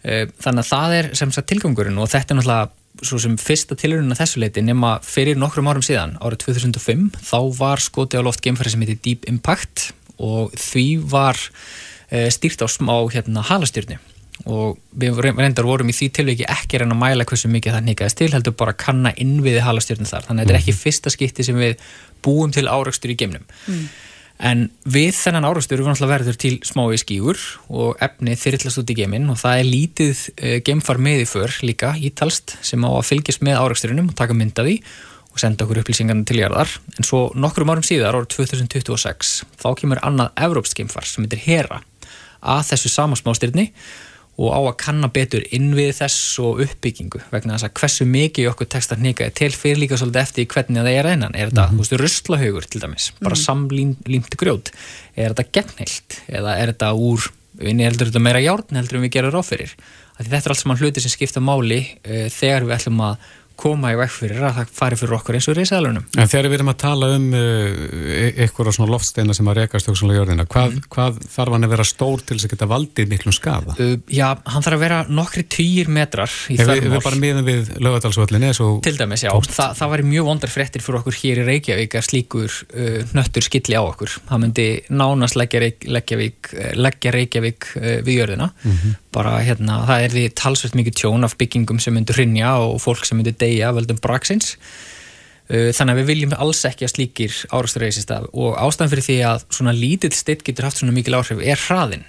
Eh, þannig að það er sem sagt tilgangurinn og þetta er náttúrulega svo sem fyrsta tilhörun að þessu leiti nema fyrir nokkrum árum síðan, árið 2005 þá var skoti á loft geimfæri sem heitir Deep Impact og því var uh, stýrt á smá hérna halastjörni og við reyndar vorum í því tilviki ekki reyna að mæla hversu mikið það nýkaðist til heldur bara að kanna innviði halastjörnum þar. Þannig að þetta er ekki fyrsta skipti sem við búum til árakstur í geimnum. En við þennan árakstur við náttúrulega verður til smái skígur og efni þyrillast út í geiminn og það er lítið uh, geimfar með í för líka ítalst sem á að fylgjast með áraksturinum og taka mynd af því og senda okkur upplýsingarna til jarðar. En svo nokkrum árum síðar, árið 2026 þá kemur annað evrópst geimfar sem heitir Hera að þessu sama smástyrni og á að kanna betur innvið þess og uppbyggingu vegna þess að hversu mikið okkur textar nýkaði til fyrir líka svolítið eftir hvernig það er einan er þetta, þú veist, ruslahaugur til dæmis bara samlímt grjót? Er þetta gegnheilt eða er þetta úr inni heldur þetta meira járn heldur við gerum ráð fyrir? Þetta er allt saman hluti sem skipta máli uh, þegar við ætlum að koma í vekk fyrir að það fari fyrir okkur eins og reysaðalunum En þegar við erum að tala um uh, eitthvað svona loftsteina sem að rekast hugsanlega jörðina, hvað, hvað þarf hann að vera stór til þess að geta valdið miklum skaða? uh, Já, hann þarf að vera nokkri týjir metrar í Ef við, við bara miðum við lögadalsvöllinni eins og Til dæmis, já, Þa, það væri mjög vondar fréttir fyrir okkur hér í Reykjavík að slíkur uh, nöttur skilli á okkur. Það myndi nánast leggja, Reykj- Reykjavík, uh, leggja Reykjavík uh, við jörðina. Bara hérna, það er því talsveit mikið tjón af byggingum sem myndur hrinja og fólk sem myndur deyja völdum braksins. Uh, þannig að við viljum alls ekki að slíkir árastur reysist af og ástæðan fyrir því að svona lítill steitt getur haft svona mikil áhrif er hraðin.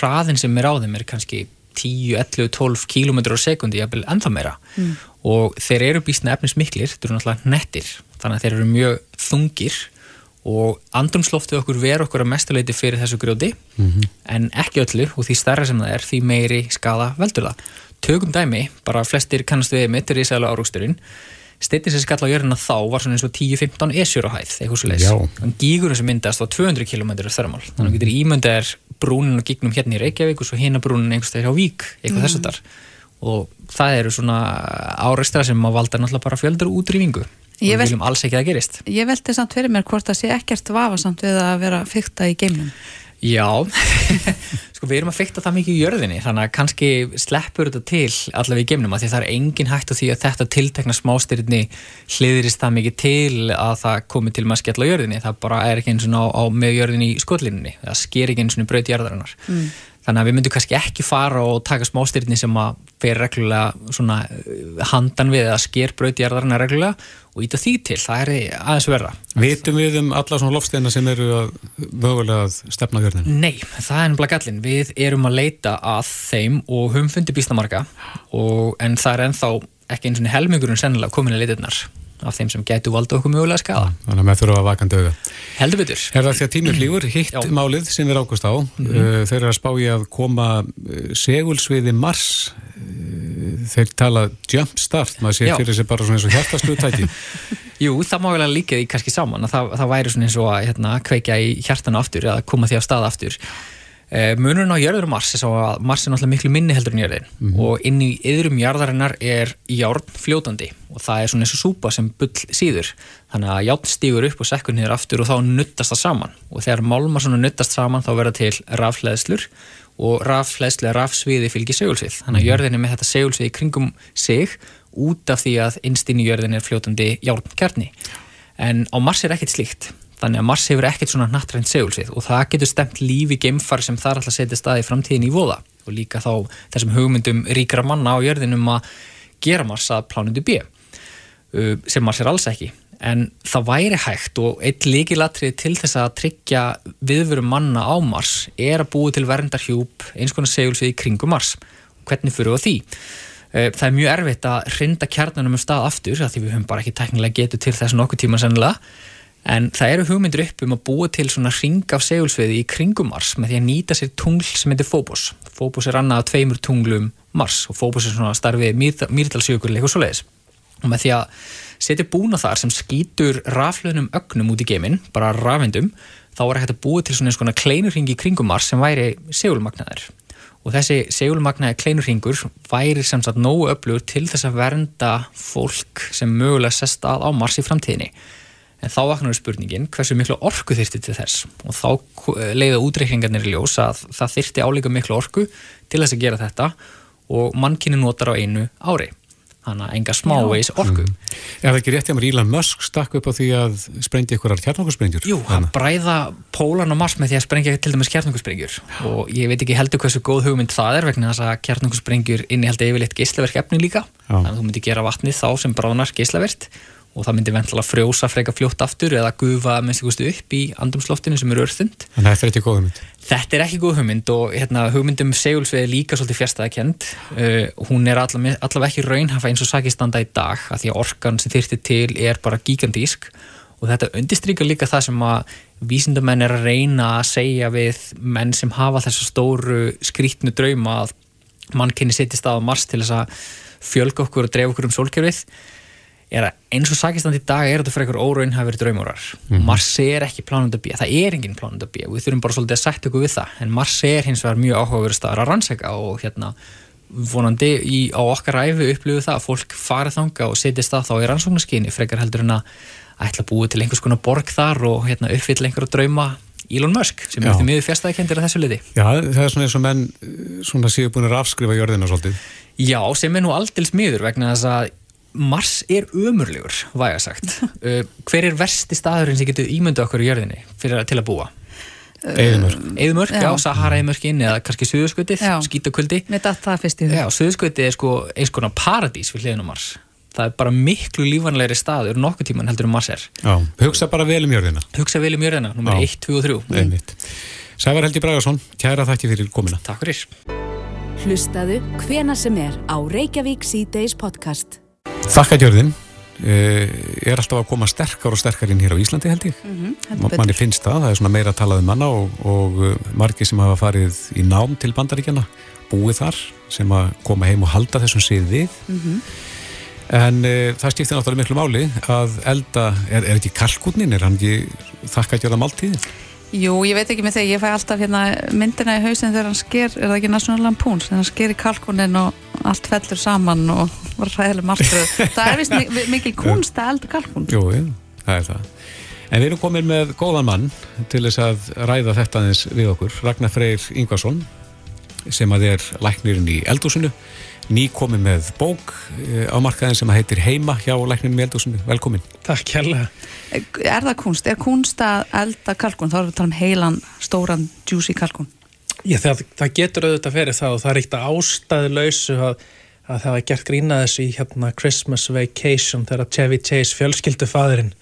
Hraðin sem er á þeim er kannski 10, 11, 12 km á sekundi, jafnvel ennþá meira Mm. og þeir eru býstna efnismiklir, þeir eru náttúrulega nettir þannig að þeir eru mjög þungir og andrumsloftið okkur ver okkur að mestuleiti fyrir þessu grjóti en ekki öllu og því stærra sem það er því meiri skada veldur það. Tökum dæmi, bara flestir kannast við mitt er í sælu árúksturinn steytin sem skall á jörðina þá var svona eins og 10-15 esjur á hæð, eitthvað svo en gígurinn sem myndast á 200 km þörmál, þannig að getur ímyndað er brúnin og gígnum hérna í Reykjavík og svo hérna brúnin einhvers þegar á Vík, eitthvað þess að þar og það eru svona áreistra sem að valda náttúrulega bara fjöldur útrýfingu Ég við viljum alls ekki að gerist. Ég velti samt fyrir mér hvort það sé ekkert vafasamt við að vera fykta í geimnum. Já, sko við erum að fykta það mikið í jörðinni þannig að kannski sleppur þetta til allavega í geimnum að því það er engin hægt á því að þetta tiltekna smástyrni hliðrist það mikið til að það komi til maður skell á jörðinni. Það bara er ekki eins og á, á með jörðinni í skotlinni það sker ekki eins og braut jarðarinnar. Mm. Þannig að við myndum kannski ekki fara og taka smástyrni sem að fer reglulega svona uh, handan við að sker braut jarðarinnar reglulega og íta því til, það er aðeins verða vitum við um alla svona loftsteina sem eru að mögulega að stefna jörðina? Nei, það er nefnilega gallin. Við erum að leita að þeim og höfum fundið býstamarka en það er ennþá ekki eins og helmingurinn sennilega komin að leitirnar af þeim sem gætu valda okkur mögulega skada. Þannig að með þurfa að vakandi auga. Heldur betur. Er það því að tímur lífur, hitt Já. málið sem við rákust á, Mhm. uh, þeir eru að spá í að koma uh, segulsviði Mars, uh, þeir tala jump start, maður sé fyrir sig bara svona eins og hjartaslutæki. Jú, það má vel að líka því kannski saman að það, það væri svona eins og að hérna, kveikja í hjartanu aftur eða koma því á stað aftur. Uh, munurinn á jörður Mars er svo að Mars er náttúrulega miklu minni heldur en jörðin. Og inn í yðrum jarðarinnar er járn fljótandi. Og það er svona eins og súpa sem bull síður þannig að járn stígur upp og sekkur niður aftur og þá nuttast það saman. Og þegar málmar svona nuttast saman þá verða til rafleðslur og rafleðslu eða rafsviði fylgir segulsvið. Þannig að jörðin er með þetta segulsvið í kringum sig út af því að innstinn í jörðin er fljótandi hjálpkjarni. En á Mars er ekkert slíkt. Þannig að Mars hefur ekkert svona nattrænt segulsvið og það getur stemt lífi geimfar sem þar alltaf setja staði framtíðin í voða. Og líka þá þessum hugmyndum ríkra manna á jörðinum að gera Mars að plánundu B sem Mars er alls ekki. En það væri hægt og eitt líkilatrið til þess að tryggja viðveru manna á Mars er að búi til verndarhjúp eins konar segulsvið í kringum Mars. Hvernig fyrir á því? Það er mjög erfitt að hrinda kjarnanum um stað aftur því við höfum bara ekki teknilega getur til þess nokkuð tíma sennilega en það eru hugmyndir upp um að búa til svona ring af segulsviði í kringum Mars með því að nýta sér tungl sem heitir Phobos. Phobos er annað af tveimur tunglum Mars og Phobos er svona starfið mýrdalsjökull eitthvað svo leiðis og með því að setja búna þar sem skýtur raflunum ögnum út í geiminn, bara rafindum þá er hægt að búa til svona eins konar kleinurringi í kringum Mars sem væri segulmagnaður. Og þessi segulmagnaði kleinurringur væri sem sagt nógu öflugur til þess að vernda fólk sem mögulega sest að á Mars í framtíðinni en þá vaknar spurningin hversu miklu orku þyrti til þess? Og þá leiða útreikningarnir í ljós að það þyrti áleika miklu orku til þess að gera þetta og mannkynni notar á einu ári. Þannig að enga smáveis orku. Mm. Er það ekki rétt hjá mér Ílan Musk stakk upp á því að sprengja ykkurar kjarnungarsprengjur? Jú, hann bræða pólan á Mars með því að sprengja til dæmis kjarnungarsprengjur og ég veit ekki heldur hversu góð hugmynd það er vegna þess að kjarnungarsprengjur innihald yfirleitt geyslaverk efni líka. Já. þannig að þú myndir gera vatnið þá sem bránar geyslaverkt og það myndi ventala frjósa freka fljótt aftur eða gufa minnst ykkurstu upp í andumsloftinu sem eru örþund. En þetta er ekki góð hugmynd? Þetta er ekki góð hugmynd og hérna, hugmyndum segulsvið er líka svolítið fjärstaðakend. Uh, hún er allavega, allavega ekki raunhafa eins og sakistanda í dag að því að orkan sem þyrtir til er bara gigantísk og þetta undistrykar líka það sem að vísindamenn er að reyna að segja við menn sem hafa þessa stóru skrítnu drauma að mann kynni setjast að Mars til þess að fjölga okkur og drefa okkur um sólkerfið er að eins og sakistand í dag er þetta fyrir einhver óraun hafi verið draumórar mm. Mars er ekki plánund að býja, það er engin plánund að býja við þurfum bara svolítið að setja okkur við það en Mars er hins vegar mjög áhugaverið staðar að rannsæka og hérna vonandi í, á okkar ræfi upplifu það að fólk farið þanga og setjast það þá í rannsóknarskyni frekar heldur en að ætla að búið til einhvers konar borg þar og hérna uppfyll einhverja drauma Elon Musk sem er því mjög fjastæðikendir að þessu liti. Já, það er svona eins og menn svona séu búin að afskrifa jörðina svolítið. Já, sem er nú aldils miður vegna þess að Mars er ömurlegur, væga sagt. uh, hver er versti staðurinn sem getur ímyndu okkur í jörðinni fyrir, til að búa? Eðumörk. Eðumörk, já, já Sahara-eðumörkin eða kannski Suðurskvötið, skítakvöldi. Við datt það fyrst í því. Já, Suðurskvötið er sko eins konar paradís við hliðin á Mars. Það er bara miklu lífanlegri staður nokkuð tíman heldur um Mars er. Já, hugsa bara vel um jörðina. Hugsa vel um jörðina, nummer 1, 2 og 3. Einmitt. Sævar Helgi Bragarsson, kæra þakki fyrir komina. Takk fyrir. Hlustaðu hvena sem er á Reykjavík C-Days podcast. Þakkadjörðin eh, er alltaf að koma sterkar og sterkar inn hér á Íslandi held ég mm -hmm, manni finnst það, það er svona meira að talað um manna og, og eh, margi sem hafa farið í nám til bandaríkjana búið þar sem að koma heim og halda þessum síði mm -hmm. en e, það skiptir náttúrulega miklu máli að elda, er, er ekki kalkútnin, er hann ekki þakkadjörða máltíðin? Jú, ég veit ekki með þegar ég fæ alltaf hérna, myndina í hausin þegar hann sker, er það ekki National Lampoons, þegar hann sker í kalkunin og allt fellur saman og var ræðileg margtröð. það er vist mikil kunst að elda kalkun. Jú, það er það. En við erum komin með góðan mann til þess að ræða þetta aðeins við okkur, Ragnar Freyr Ingvarsson, sem að er læknirinn í eldúsinu, ný komið með bók eh, á markaðin sem heitir Heima hjá læknirinn í eldúsinu. Velkomin. Takk kærlega. Er það kunst? Er kunst að elda kalkun? Þá erum við að tala um heilan, stóran, juicy kalkun. Já, það, það getur auðvitað fyrir það og það er eitt ástæðilausu að, að það var gert grínað þessu í hérna Christmas Vacation þegar Chevy Chase, fjölskyldufadurinn,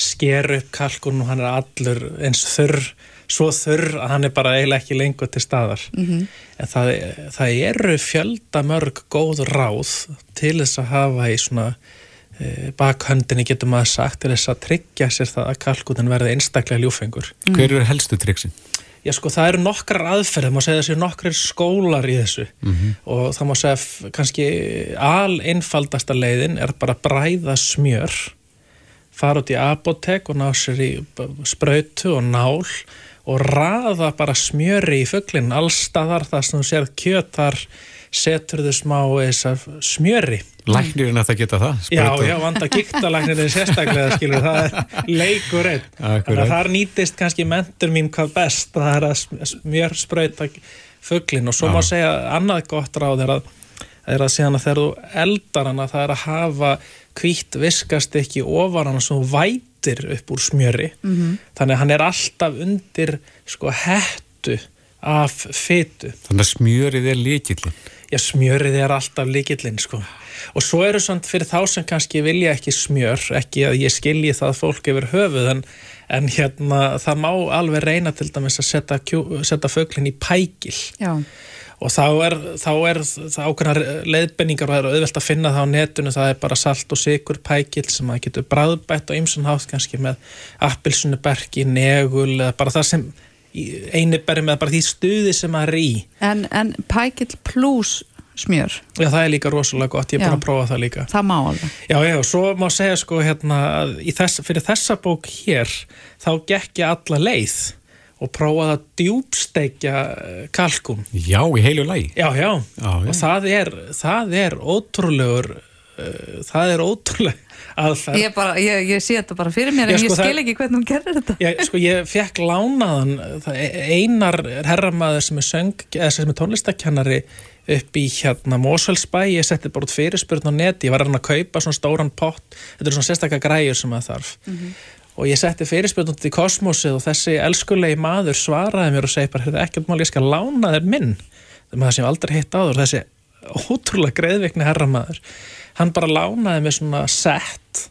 sker upp kalkun og hann er allur eins þurr, svo þurr að hann er bara eiginlega ekki lengur til staðar. Mm -hmm. En það, það eru fjöldamörg góð ráð til þess að hafa í svona Eh, bakhöndinni getur maður sagt til þess að tryggja sér það að kalkutin verði einstaklega ljúfengur. Mm. Hver eru helstu tryggsin? Já sko það eru nokkrar aðferð, það má segja þessi nokkrar skólar í þessu mm -hmm. og það má segja kannski al einfaldasta leiðin er bara að bræða smjör, fara út í apotek og ná sér í spröytu og nál og raða bara smjöri í fugglinn allstaðar þar sem þú sér kjötar setur þau smá smjöri Læknirinn að það geta það Já, sprauta. já, vanda gíktalæknirinn sérstaklega skilur, það er leikur einn þannig að þar nýtist kannski mentur mín hvað best, það er að smjör sprauta fugglin og svo Já. má segja annað gott ráð er að, er að síðan að þegar þú eldar hana það er að hafa hvítt viskast ekki ofar hana sem þú vætir upp úr smjöri Mhm. þannig að hann er alltaf undir sko hettu af fytu Þannig að smjörið er líkillin Já, smjörið er alltaf líkillinn sko. Og svo eru samt fyrir þá sem kannski vilja ekki smjör, ekki að ég skilji það fólk yfir höfuð, en, en hérna það má alveg reyna til dæmis að setja, setja föglin í pækil. Já. Og þá er, þá er það ákveðnar leiðbenningar og það er auðvelt að finna það á netinu, það er bara salt og sigur pækil sem að getur bræðbætt á ymsun hátt kannski með appilsunuberki, negul eða bara það sem einibæri með bara því stuði sem maður er í. En, en pækill plus smjör, Já, það er líka rosalega gott, ég er Já. að prófa það líka. það má alveg. Já, já, og svo má segja sko hérna að þess, fyrir þessa bók hér þá gekk ég alla leið og prófaði að djúbstekja eh, kalkun. Já, í heilu lagi Já, já, Já, já. og það er, það er ótrúlegur, uh, það er ótrúleg aðferð. Ég, bara, ég, ég sé þetta bara fyrir mér Já, en sko, ég skil það- ekki hvernig hún gerir þetta. Já, sko, ég fekk lánaðan er einar herramaður sem er söng, eða sem er tónlistakennari upp í hérna Mosfellsbæ ég setti bara út fyrirspurn á neti, ég var að reyna að kaupa svona stóran pott, þetta er svona sérstakka græjur sem það þarf og ég setti fyrirspurn út í kosmosið og þessi elskulegi maður svaraði mér og segi bara, heyrðu ekkert mál, ég skal lána þér minn það er maður sem ég aldrei hitt áður þessi ótrúlega greiðvikni herramaður hann bara lánaði mér svona sett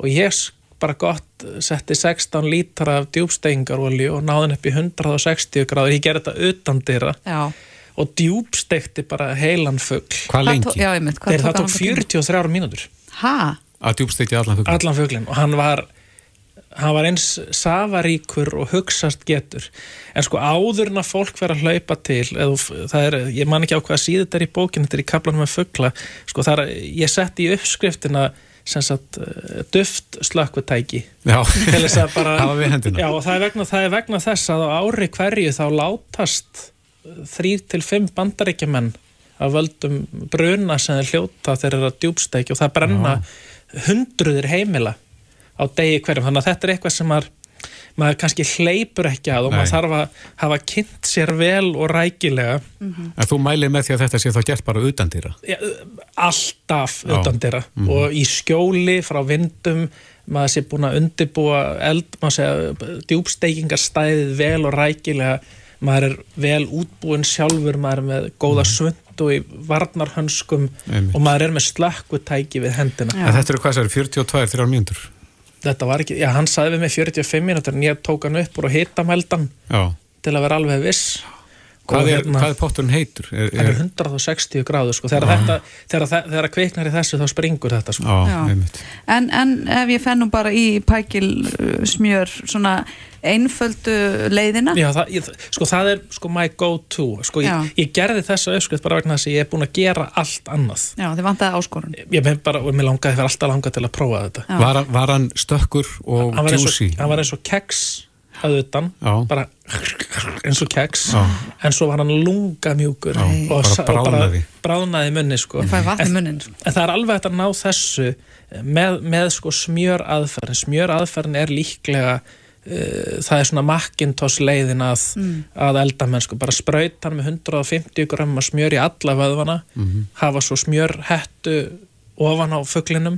og ég bara gott setti 16 lítra af djúbstengarolju og náði hann upp í 160 gráður, ég gerði þetta utan dyra Já. og djúbstekti bara heilan fugg Hvað lengi? Já, einmitt, hvað það tók tíma? 43 mínútur Ha? Að fugl allan fugglin og hann var hann var eins safaríkur og hugsast getur. En sko áður en að fólk vera að hlaupa til eða, það er, ég man ekki á hvað síðu þetta er í bókinu, þetta er í kaplanum með fuggla sko það er, ég setti í uppskriftina sem sagt uh, duft slökkvutæki Já, að bara Hafa við hendina. já, og það er, vegna, það er vegna þess að á ári hverju þá látast þrýr til fimm bandaríkjumenn af völdum bruna sem þeir hljóta þeir eru að djúbstækja og það brenna hundruðir heimila á degi hverjum, þannig að þetta er eitthvað sem maður, maður kannski hleypur ekki að og Nei. maður þarf að hafa kynnt sér vel og rækilega. En þú mælið með því að þetta sé þá gert bara utan dýra Já, alltaf Já. utan dyrra og í skjóli frá vindum maður sé búin að undibúa eld, maður segja djúbsteikingarstæðið vel og rækilega. Maður er vel útbúin sjálfur maður er með góða svund og í varnarhönskum Einmitt. og maður er með slökkutæki við hendina. En þetta eru hvað það eru 42, 3 mínútur þetta var ekki, já hann sagði við mig 45 mínútur en ég tók hann upp og hitamældan Já. til að vera alveg viss Hvað er, hérna- hvað er potturinn heitur? Er, er er, 160 gráður sko. þegar, þetta, þegar, það- þegar kviknar í þessu þá springur þetta sko. á, En, en ef ég fennum bara í pækil uh, smjör svona einföldu leiðina? Já, það, ég, sko það er sko my go-to. Sko, Já. ég, ég gerði þessa uppskrift bara vegna þess að ég er búin að gera allt annað. Já, þið vantaði áskorun. Ég með bara, og mér langaði fyrir alltaf langað til að prófa þetta. Var, var hann stökkur og og, hann var eins og keks að utan, bara eins og keks, Já. en svo var hann lungamjúkur Já, og, bara bráðnaði. bráðnaði í munni sko. En, sko. en það er alveg hægt að ná þessu með, með sko smjör aðferðin smjör aðferðin er líklega uh, það er svona Macintosh leiðin að, að elda menn sko, bara sprauta hann með 150 gram að smjör í alla vöðvana hafa svo smjör hettu ofan á fugglinum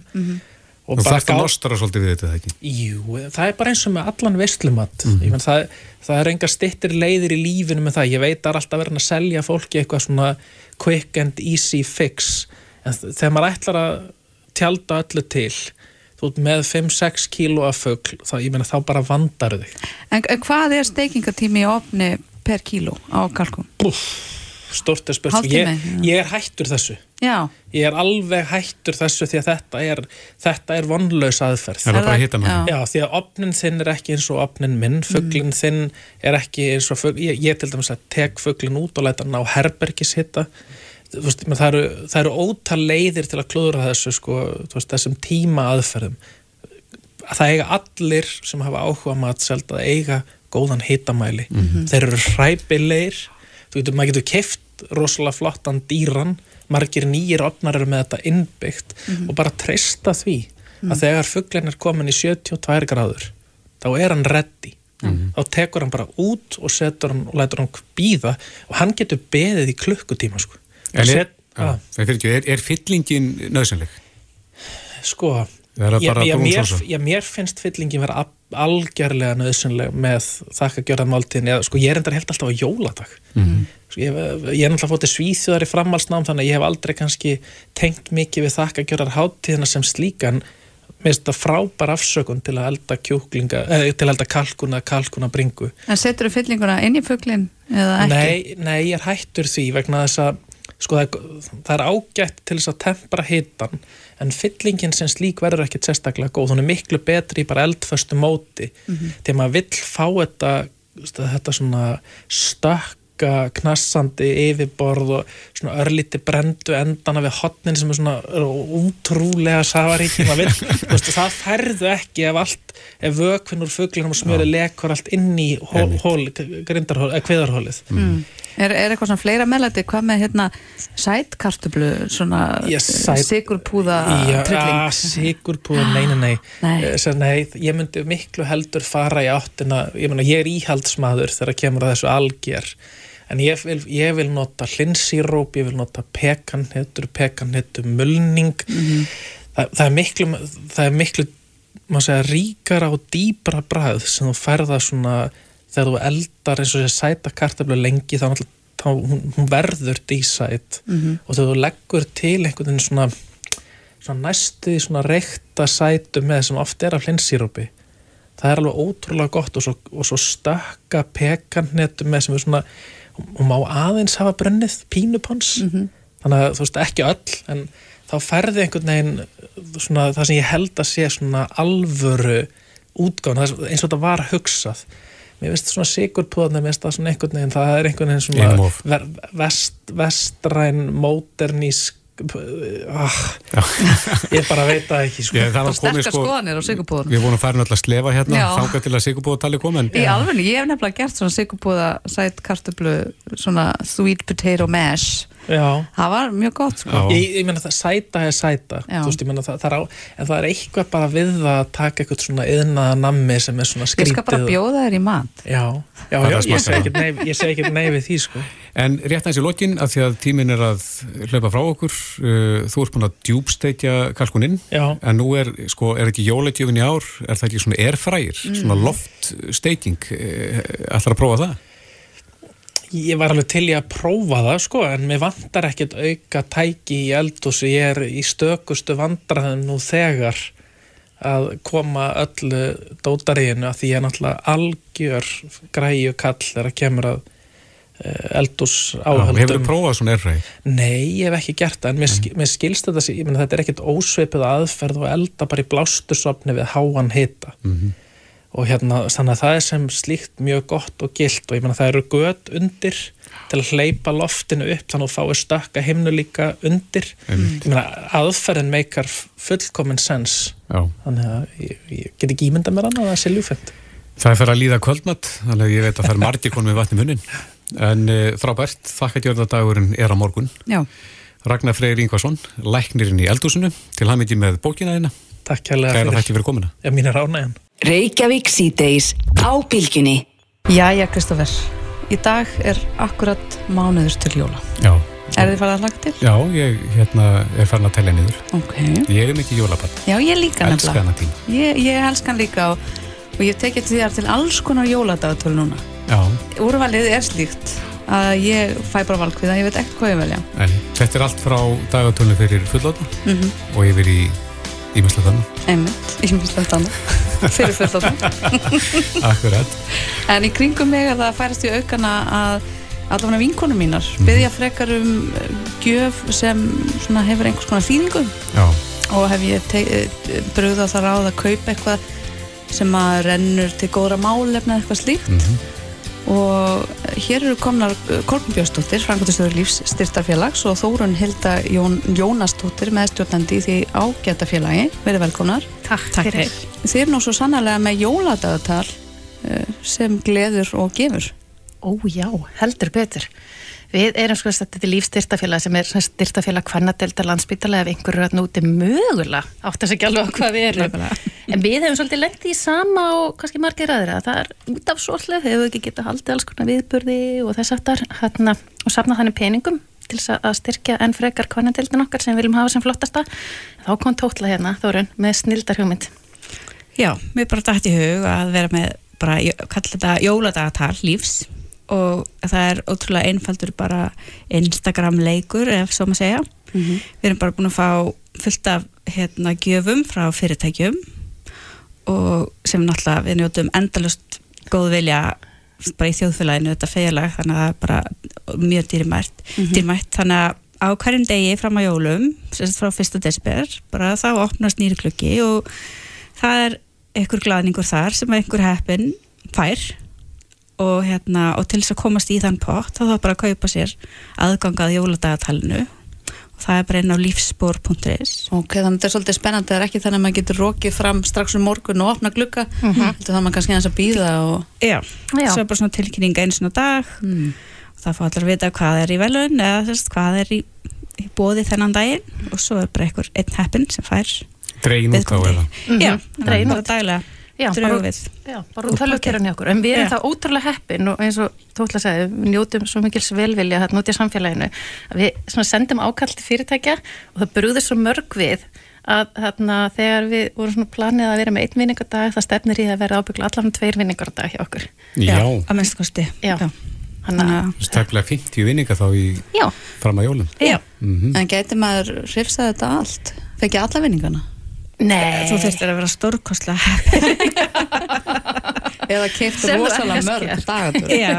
og það það nostra svolítið við þetta ekki? Jú, það er bara eins og með allan veistlumat mm -hmm. það, það er enga stittir leiðir í lífinu með það, ég veit að það er alltaf verið að selja fólki eitthvað svona quick and easy fix. En þegar maður ætlar að tjálta öllu til þú ert með 5-6 kíló af fugl þá, ég meina þá bara vandar þig. En, hvað er steikingatími í opni per kíló á kalkun? Stort er spurt, ég, ég er hættur þessu. Já, ég er alveg hættur þessu því að þetta er, þetta er vonlaus aðferð. Er bara það- já. Já, því að opnin þinn er ekki eins og opnin minn, fugglin þinn er ekki eins og fugglin, ég, ég til dæmis að tek fugglin út og læta hann á herbergis hitta, þú veist, menn það eru, það eru ótal leiðir til að klúðra þessu, sko, þú veist, þessum tíma aðferðum. Það eiga allir sem hafa áhuga matseld að eiga góðan hitamæli. Þeir eru hræpilegir, þú getur, maður getur keft rosalega flottan dýran margir nýjir opnar eru með þetta innbyggt Mhm. og bara treysta því Mhm. að þegar fugglinn er komin í 72 gráður þá er hann ready þá tekur hann bara út og setur hann og lætur hann býða og hann getur beðið í klukkutíma sko. En er, Set, að, ekki, er, er fyllingin nöðsynleg? sko Brún mér, mér finnst fyllingin vera algjörlega nöðsynleg með þakka gjörðan máltíðin eða sko ég er endar held alltaf á jóladag. Mhm. sko, ég, ég er náttúrulega fótið svíþjóðar í framhalsnám þannig að ég hef aldrei kannski tengt mikið við þakka gjörðar hátíðina sem slíkan. Finnst þetta frábær afsökun til að elda kjúklinga, eh, til að elda kalkuna kalkuna bringu. En setur þú fyllinguna inn í fugglin eða ekki? Nei, nei, ég er hættur því vegna þess að sko, það, er, það er ágætt til þess að tempra hitan en fyllingin sem slík verður ekkit sérstaklega góð, hún er miklu betri í bara eldföstu móti. Mhm. þegar maður vill fá þetta þetta svona stökka knassandi yfirborð og svona örlíti brendu endana við hotnin sem er svona útrúlega safaríki maður vill, veist, það færðu ekki ef allt, ef vökvinn úr fugglinum og smjöri lekur allt inn í hól, hól, grindarhól, eða kviðarhólið Mm. Er, er eitthvað svona fleira meðlæti, hvað með hérna sætkartöflu, svona Já, sæt- sigurpúða Já, trilling? að, sigurpúða, nei, nei, nei. Nei. Eh, sem, nei ég myndi miklu heldur fara í áttina ég, meina, ég er íhaldsmaður þegar kemur að þessu alger en ég vil, ég vil nota hlinsíróp, ég vil nota pekanhettur, pekanhettur mulning það, það er miklu það er miklu, maður segja ríkara og dýbra bræð sem þú ferða svona þegar þú eldar eins og þessi sæta kartablu lengi þá, þá hún, hún verður dísæt Mhm. og þegar þú leggur til einhvern veginn svona svona næstu svona reykta sætu með sem oft er af hlinsýrópi það er alveg ótrúlega gott og svo, svo stökka pekannetu með sem er svona og má aðeins hafa brunnið pínupons Mhm. þannig að þú veist ekki öll en þá færði einhvern veginn svona, það sem ég held að sé svona alvöru útgáðan eins og þetta var hugsað mér finnst svona sigurpúðan mér finnst það svona einhvern veginn það er einhvern veginn svona ver, vest, vestræn móternísk ah, ég bara veit það ekki sko. Ég, það var komið sko, við vorum farin alltaf að slefa hérna, þáka til að sigurpúða tali en Í alveg, ég hef nefnilega gert svona sigurpúða sætkartöflu, svona sweet potato mash. Já. Það var mjög gott, sko. Ég, ég meina það sæta er sæta veist, ég meina, það, það er á, en það er eitthvað bara við það að taka eitthvað svona yðnaða nammi sem er svona Ég skrítið skal bara bjóða þér í mat. Já, já, já að ég segi það. ekkert nei, ég segi ekkert nei við því sko En rétt aðeins í lokin, af því að tíminn er að hlaupa frá okkur, uh, þú ert búin að djúbsteikja kalkuninn, Já. en nú er, sko, er ekki jólegjöfin í ár, er það ekki svona airfryer, svona loftsteiking, uh, ætlar að prófa það? Ég var alveg til í að prófa það sko en mér vantar ekkert auka tæki í eldhúsi, ég er í stökustu vandraðum nú þegar að koma öllu dótaríinu að því ég er náttúrulega algjör græju kall þegar kemur að Já, hefur áhaldum þú prófað svona airfryer? Nei, ég hef ekki gert það en mér, sk mér skilst þetta, ég meina þetta er ekkert ósveipið aðferð og elda bara í blástusopni við háan hita og hérna, þannig að það er sem slíkt mjög gott og gilt og ég meina það eru gött undir til að hleypa loftinu upp þannig að þú fáir stökka himnu líka undir Einmitt. ég meina aðferðin meikar fullkomin sens Já. þannig að ég, ég get ekki ímynda mér annað að það sé ljúfend Það er fyrir að líða kvöldmatt, þannig að ég veit að það er margir konum með vatni í munnin. En uh, frábært, þakkagjörðardagurinn er á morgun. Já. Ragnar Freyr Ingvarsson, læknirinn í eldhúsinu, til hamingji með bókina þína. Takk kærlega Kæra fyrir. þakki fyrir komuna. Já, mín er ánægjan Reykjavík síðdeis á bylgjunni. Jæja, Kristoffer. Í dag er akkurat mánuður til jóla. Já. Er þið farið að hlaka til? Já, ég hérna, er farin að tellja niður. Ok. Ég er mikið jólabann. Já, ég líka Elska hana tíma. Ég, ég elska hann líka og, og ég tekið til þér til alls konar jóladagatölu núna. Já, Úrvalið er slíkt að ég fæ bara valkviða, ég veit ekkert hvað ég velja. en þetta er allt frá dagatölnu fyrir fullotna Mm og yfir í ímestlega þannig. Einmitt, ég finnst þetta annað. Fyrir fullorðna. Akkurat. En í kringum mig að það færast í aukana að allavega vinkonum mínar byggja frekar um eh, gjöf sem hefur einhvers konar þýðingu Já, og hef ég brugða það ráð að kaupa eitthvað sem að rennur til góðra málefna eða eitthvað slíkt Mhm. Og hér eru komnar Kolbjörnsdóttir, Frankværtastöður lífs styrtarfélags og Þórun Hilda Jón, Jónasdóttir meðstjórnandi í því ágæta félagi verið velkomnar Takk, Takk fyrir. Þið eru nú svo sannarlega með jóladagatal eh, sem gleður og gefur Ó já, heldur betur. Við erum sko þetta er lífstyrtafélag sem er styrtafélag hvernadelta landsbytala ef einhverju er að núti mögulega átt að segja alveg hvað við erum. En við hefum svolítið lendið í sama og kannski margir aðra það er út af svolítið hefur við ekki getað haldið alls konar viðburði og þess aftar hérna, og safna þannig peningum til þess að styrkja enn frekar hvernadeldin okkar sem við viljum hafa sem flottasta. Þá kom tótla hérna Þórun með snildar hugmynd. Já, mér bara dætt í hug að vera með bara, og það er ótrúlega einfaldur bara Instagram leikur ef svo maður segja Mhm. við erum bara búin að fá fullt af hérna gjöfum frá fyrirtækjum og sem náttúrulega við njótum endalust góð vilja bara í þjóðfélaginu þetta félag þannig að það er bara mjög dýrmætt, Mhm. dýrmætt þannig að á hverjum degi fram á jólum frá 1. desember bara þá opnast nýri klukki og það er einhver glaðningur þar sem einhver heppin fær og, hérna, og til þess að komast í þann pott þá þá bara að kaupa sér aðgangað jóladagatalinu. Og það er bara inn á lífsspor.is Ok, þannig að þetta er svolítið spennandi, það er ekki þannig að maður getur rokið fram strax um morgun og opna glugga. Mm -hmm. þannig að maður kannski aðeins að býða og... Já, Já. svo er bara svona tilkynning eins og dag. Mm. og það fá allir að vita hvað er í velun eða þess, hvað er í, í bóði þennan daginn. Og svo er bara einhver einn heppin sem fær Dregin út á eða? Já, dregin bara út. daglega Já, bara- Já, bara út tölvukerran hjá okkur en við erum Já. það ótrúlega heppin og eins og tótla sagði, við njótum svo mikils velvilja þarna út í samfélaginu að við svona sendum ákall til fyrirtækja og það brúður svo mörg við að þarna þegar við vorum svona planið að vera með einn vinningardag það stefnir í að vera ábyggla allan tveir vinningardag hjá okkur Já, að minnst kosti Já, Þannig að stæflega 50 vinninga þá í Já. fram að jólum Já. Mhm. En gæti maður hrifsað þetta allt? Fekki alla vinningana? Nei Þú þurftir að vera stórkostlega Eða þú rosalega mörg dagatur Já,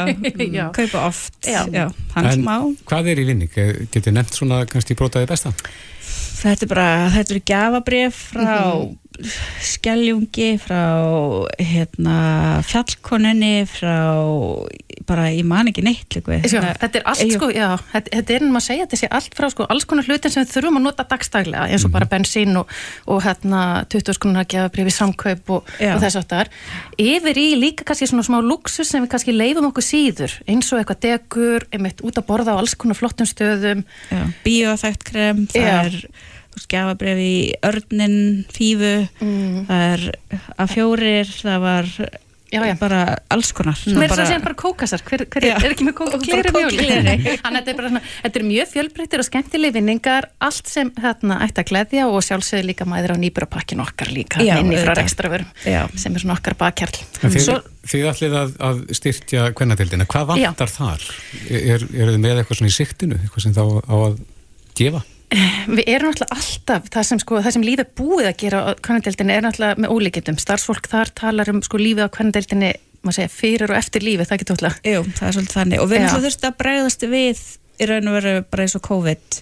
Já. kaupa oft Já. Já, hann En smá hvað er í vinning? Getið nefnt svona kannski brótaði besta? Þetta er bara, þetta er gjafabrif frá skeljungi, frá hérna fjallkonunni, frá bara, ég man ekki neitt líka við. Sko, þetta er allt sko, já, þetta, þetta er ennum að segja þetta sé allt frá sko, alls konar hlutin sem við þurfum að nota dagstaglega eins og bara bensín og, og hérna 20 skonar að gefa brifi samkaup og, og þess áttar yfir í líka kannski svona smá luxus sem við kannski leifum okkur síður eins og eitthvað degur, einmitt út að borða á alls konar flottum stöðum Já, bíóþægt krem, það Já. er gjafabrif í örnin, fífu, Mm. það er að fjórir, það var Já, já. bara alls konar. Mér er það að segja bara kókasar, hver, hver Já. er ekki með kók og Bara gleri mjóli? kókgleri. Þannig að þetta er bara svona, þetta er mjög fjölbreyttir og skemmtileg vinningar, allt sem þarna ætti að gleðja og sjálfsögðu líka mæður á nýburapakkin okkar líka, Já, inni frá Já. sem er svona okkar bakkjarl. Svo, þið ætlið að, að styrkja kvennatildina. Hvað vantar þar? Er, er þið með eitthvað svona í siktinu? Eitthvað sem þá á að gefa? Við erum náttúrulega alltaf, það sem, sko, það sem lífið búið að gera á kvennadeildinni er náttúrulega með ólíkindum. Starfsfólk þar talar um sko lífið á kvennadeildinni, maður segja, fyrir og eftir lífið, það getur alltaf. Jú, það er svolítið þannig og við erum þurfti að bregðast við í raun og veru bara eins og COVID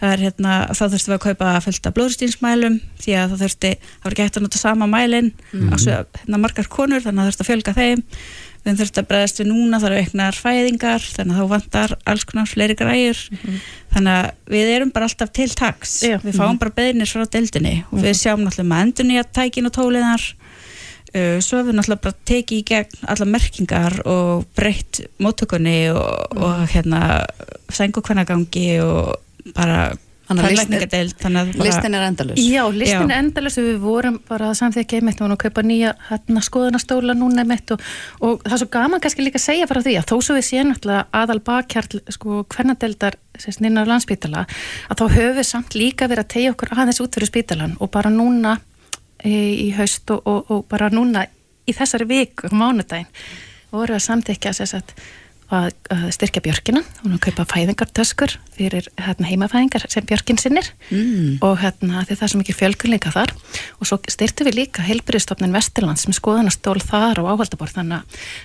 það er hérna, þá þurftum við að kaupa fullt af blóðstýnsmælum því að það þurfti það var ekki hægt að nota sama mælin Mhm. á svo hérna margar konur, þannig að það þurfti að fjölga þeim við þurftum að bregðast við núna það eru auknar fæðingar, þannig að þá vantar alls konar fleiri græjur. Þannig að við erum bara alltaf til taks. Já. við fáum bara beðnir frá deildinni. Og við sjáum náttúrulega með endur nýja tækin og tóliðar uh, svo hefur við náttúrulega bara tekið í gegn alla merkingar og breytt móttökunni og, og hérna sængukvennagangi og bara listin- þannig að Listin er endalus Já, listin er endalus og við vorum bara að samþekja einmitt og kaupa nýja hérna, skoðunastóla núna einmitt og, og það er svo gaman kannski líka að segja bara því að þó svo við séum aðal bakkjarl sko hvernadeldar nýna á landspítala að þá höfum við samt líka verið að tegja okkur aðeins út fyrir spítalan og bara núna í, í haust og, og, og bara núna í þessari viku, á mánudaginn voru að samþekja sér satt að, að styrkja björkina. Og að kaupa fæðingartöskur fyrir hérna, heimafæðingar sem björkin sinnir. Mm. og hérna það er svo mikið fjölgun líka þar. Og svo styrtu við líka heilbyrðistofnin Vesturlands sem skoðanastól þar og áhaldaborð. Þannig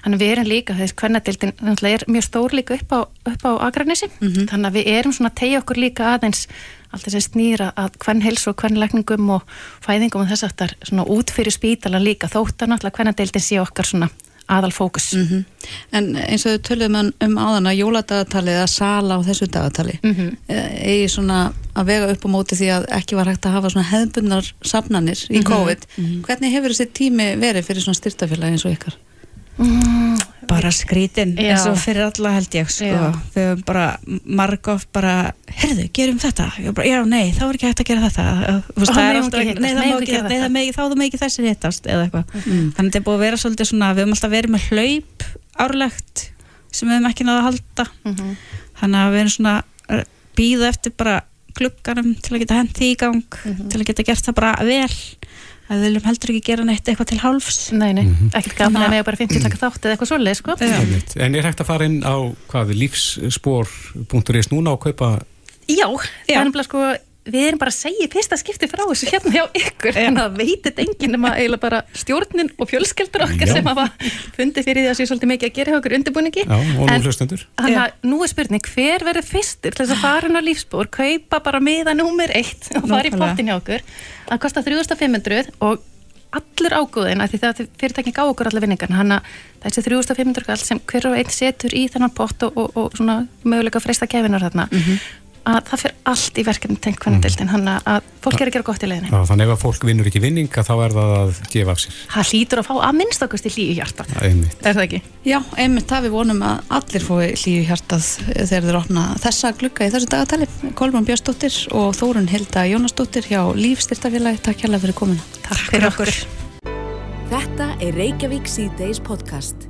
að að við erum líka þess hvernadildin er mjög stór líka upp á, upp á Akranesi. Þannig að við erum svona að tegja okkur líka aðeins allt þess að snýra að hvern heils og hvern lækningum og fæðingum og þess aftar svona út fyrir spítala líka. Þótt að náttúrulega hvernadildin sé okkar svona aðal fókus Mhm. En eins og við töluðum um- um áðan að jóladagatalið eða sala á þessu dagatali Mhm. eh, eigi svona að vega upp á móti því að ekki var hægt að hafa svona hefðbundnar safnanir í Mhm. COVID hvernig hefur þessi tími verið fyrir svona styrtafélag eins og ykkar? Mm, bara skrítin Já. eins og fyrir alla held ég sko. Við höfum bara margóft bara herðu, gerum þetta bara, já, nei, þá er ekki hægt að gera þetta veist, Ó, það er alltaf ekki ekki- nei, hittast, það má ekki þetta, þá þú megi þessir hittast eða eitthvað þannig að þetta er búið að vera svolítið svona við höfum alltaf verið með hlaup árlegt sem við höfum ekki náða að halda Mhm. þannig að við erum svona býða eftir bara glugganum til að geta því í gang Mhm. til að geta gert það bara vel að við viljum heldur ekki gera neitt eitthvað til hálfs Nei, nei, Mhm. ekkert gaman að mega bara 50 taka þátt eða eitthvað svoleið, sko. Einmitt. En er hægt að fara inn á hvað, lífsspor.is núna og kaupa Já, það er nefnilega sko við erum bara að segja fyrsta skipti frá þessu hérna hjá ykkur, en það veitir enginn nema eiginlega bara stjórnin og fjölskeldur okkar Já. sem hafa fundið fyrir því að sé svolítið mikið að gera hjá okkur undirbúningi. Já, og nú En- hlustendur. Þannig að nú er spurning, hver verður fyrstur til þess að fara inn á lífsbúr, kaupa bara miða númer eitt og fara í pottin hjá okkur? Það kostar 3500 og allur ágóðin, af því það fyrirtækin gá okkur alla vinningarna, hann að þessi 3500 kall sem hver og einn setur í þennan pott og, og, og svona möguleika að freista gefinar þarna, að það fyrir allt í verkefni tengt hvernig dildin, hann að fólk er að gera gott í leiðinni. Já, þannig að fólk vinnur ekki vinninga þá er það að gefa af sér Það hlýtur að fá að minnst okkur til hlýju hjarta. Einmitt. Er það ekki? Já, einmitt það við vonum að allir fói hlýju hjartað þegar þeir opna þessa glugga í þessu dagatali. Kolbrún Björnsdóttir og Þórun Hilda Jónasdóttir hjá Lífstyrtafélagi. Takk hérlega fyrir komuna. Takk fyrir okkur. Þetta er Reykjavík C-Days podcast.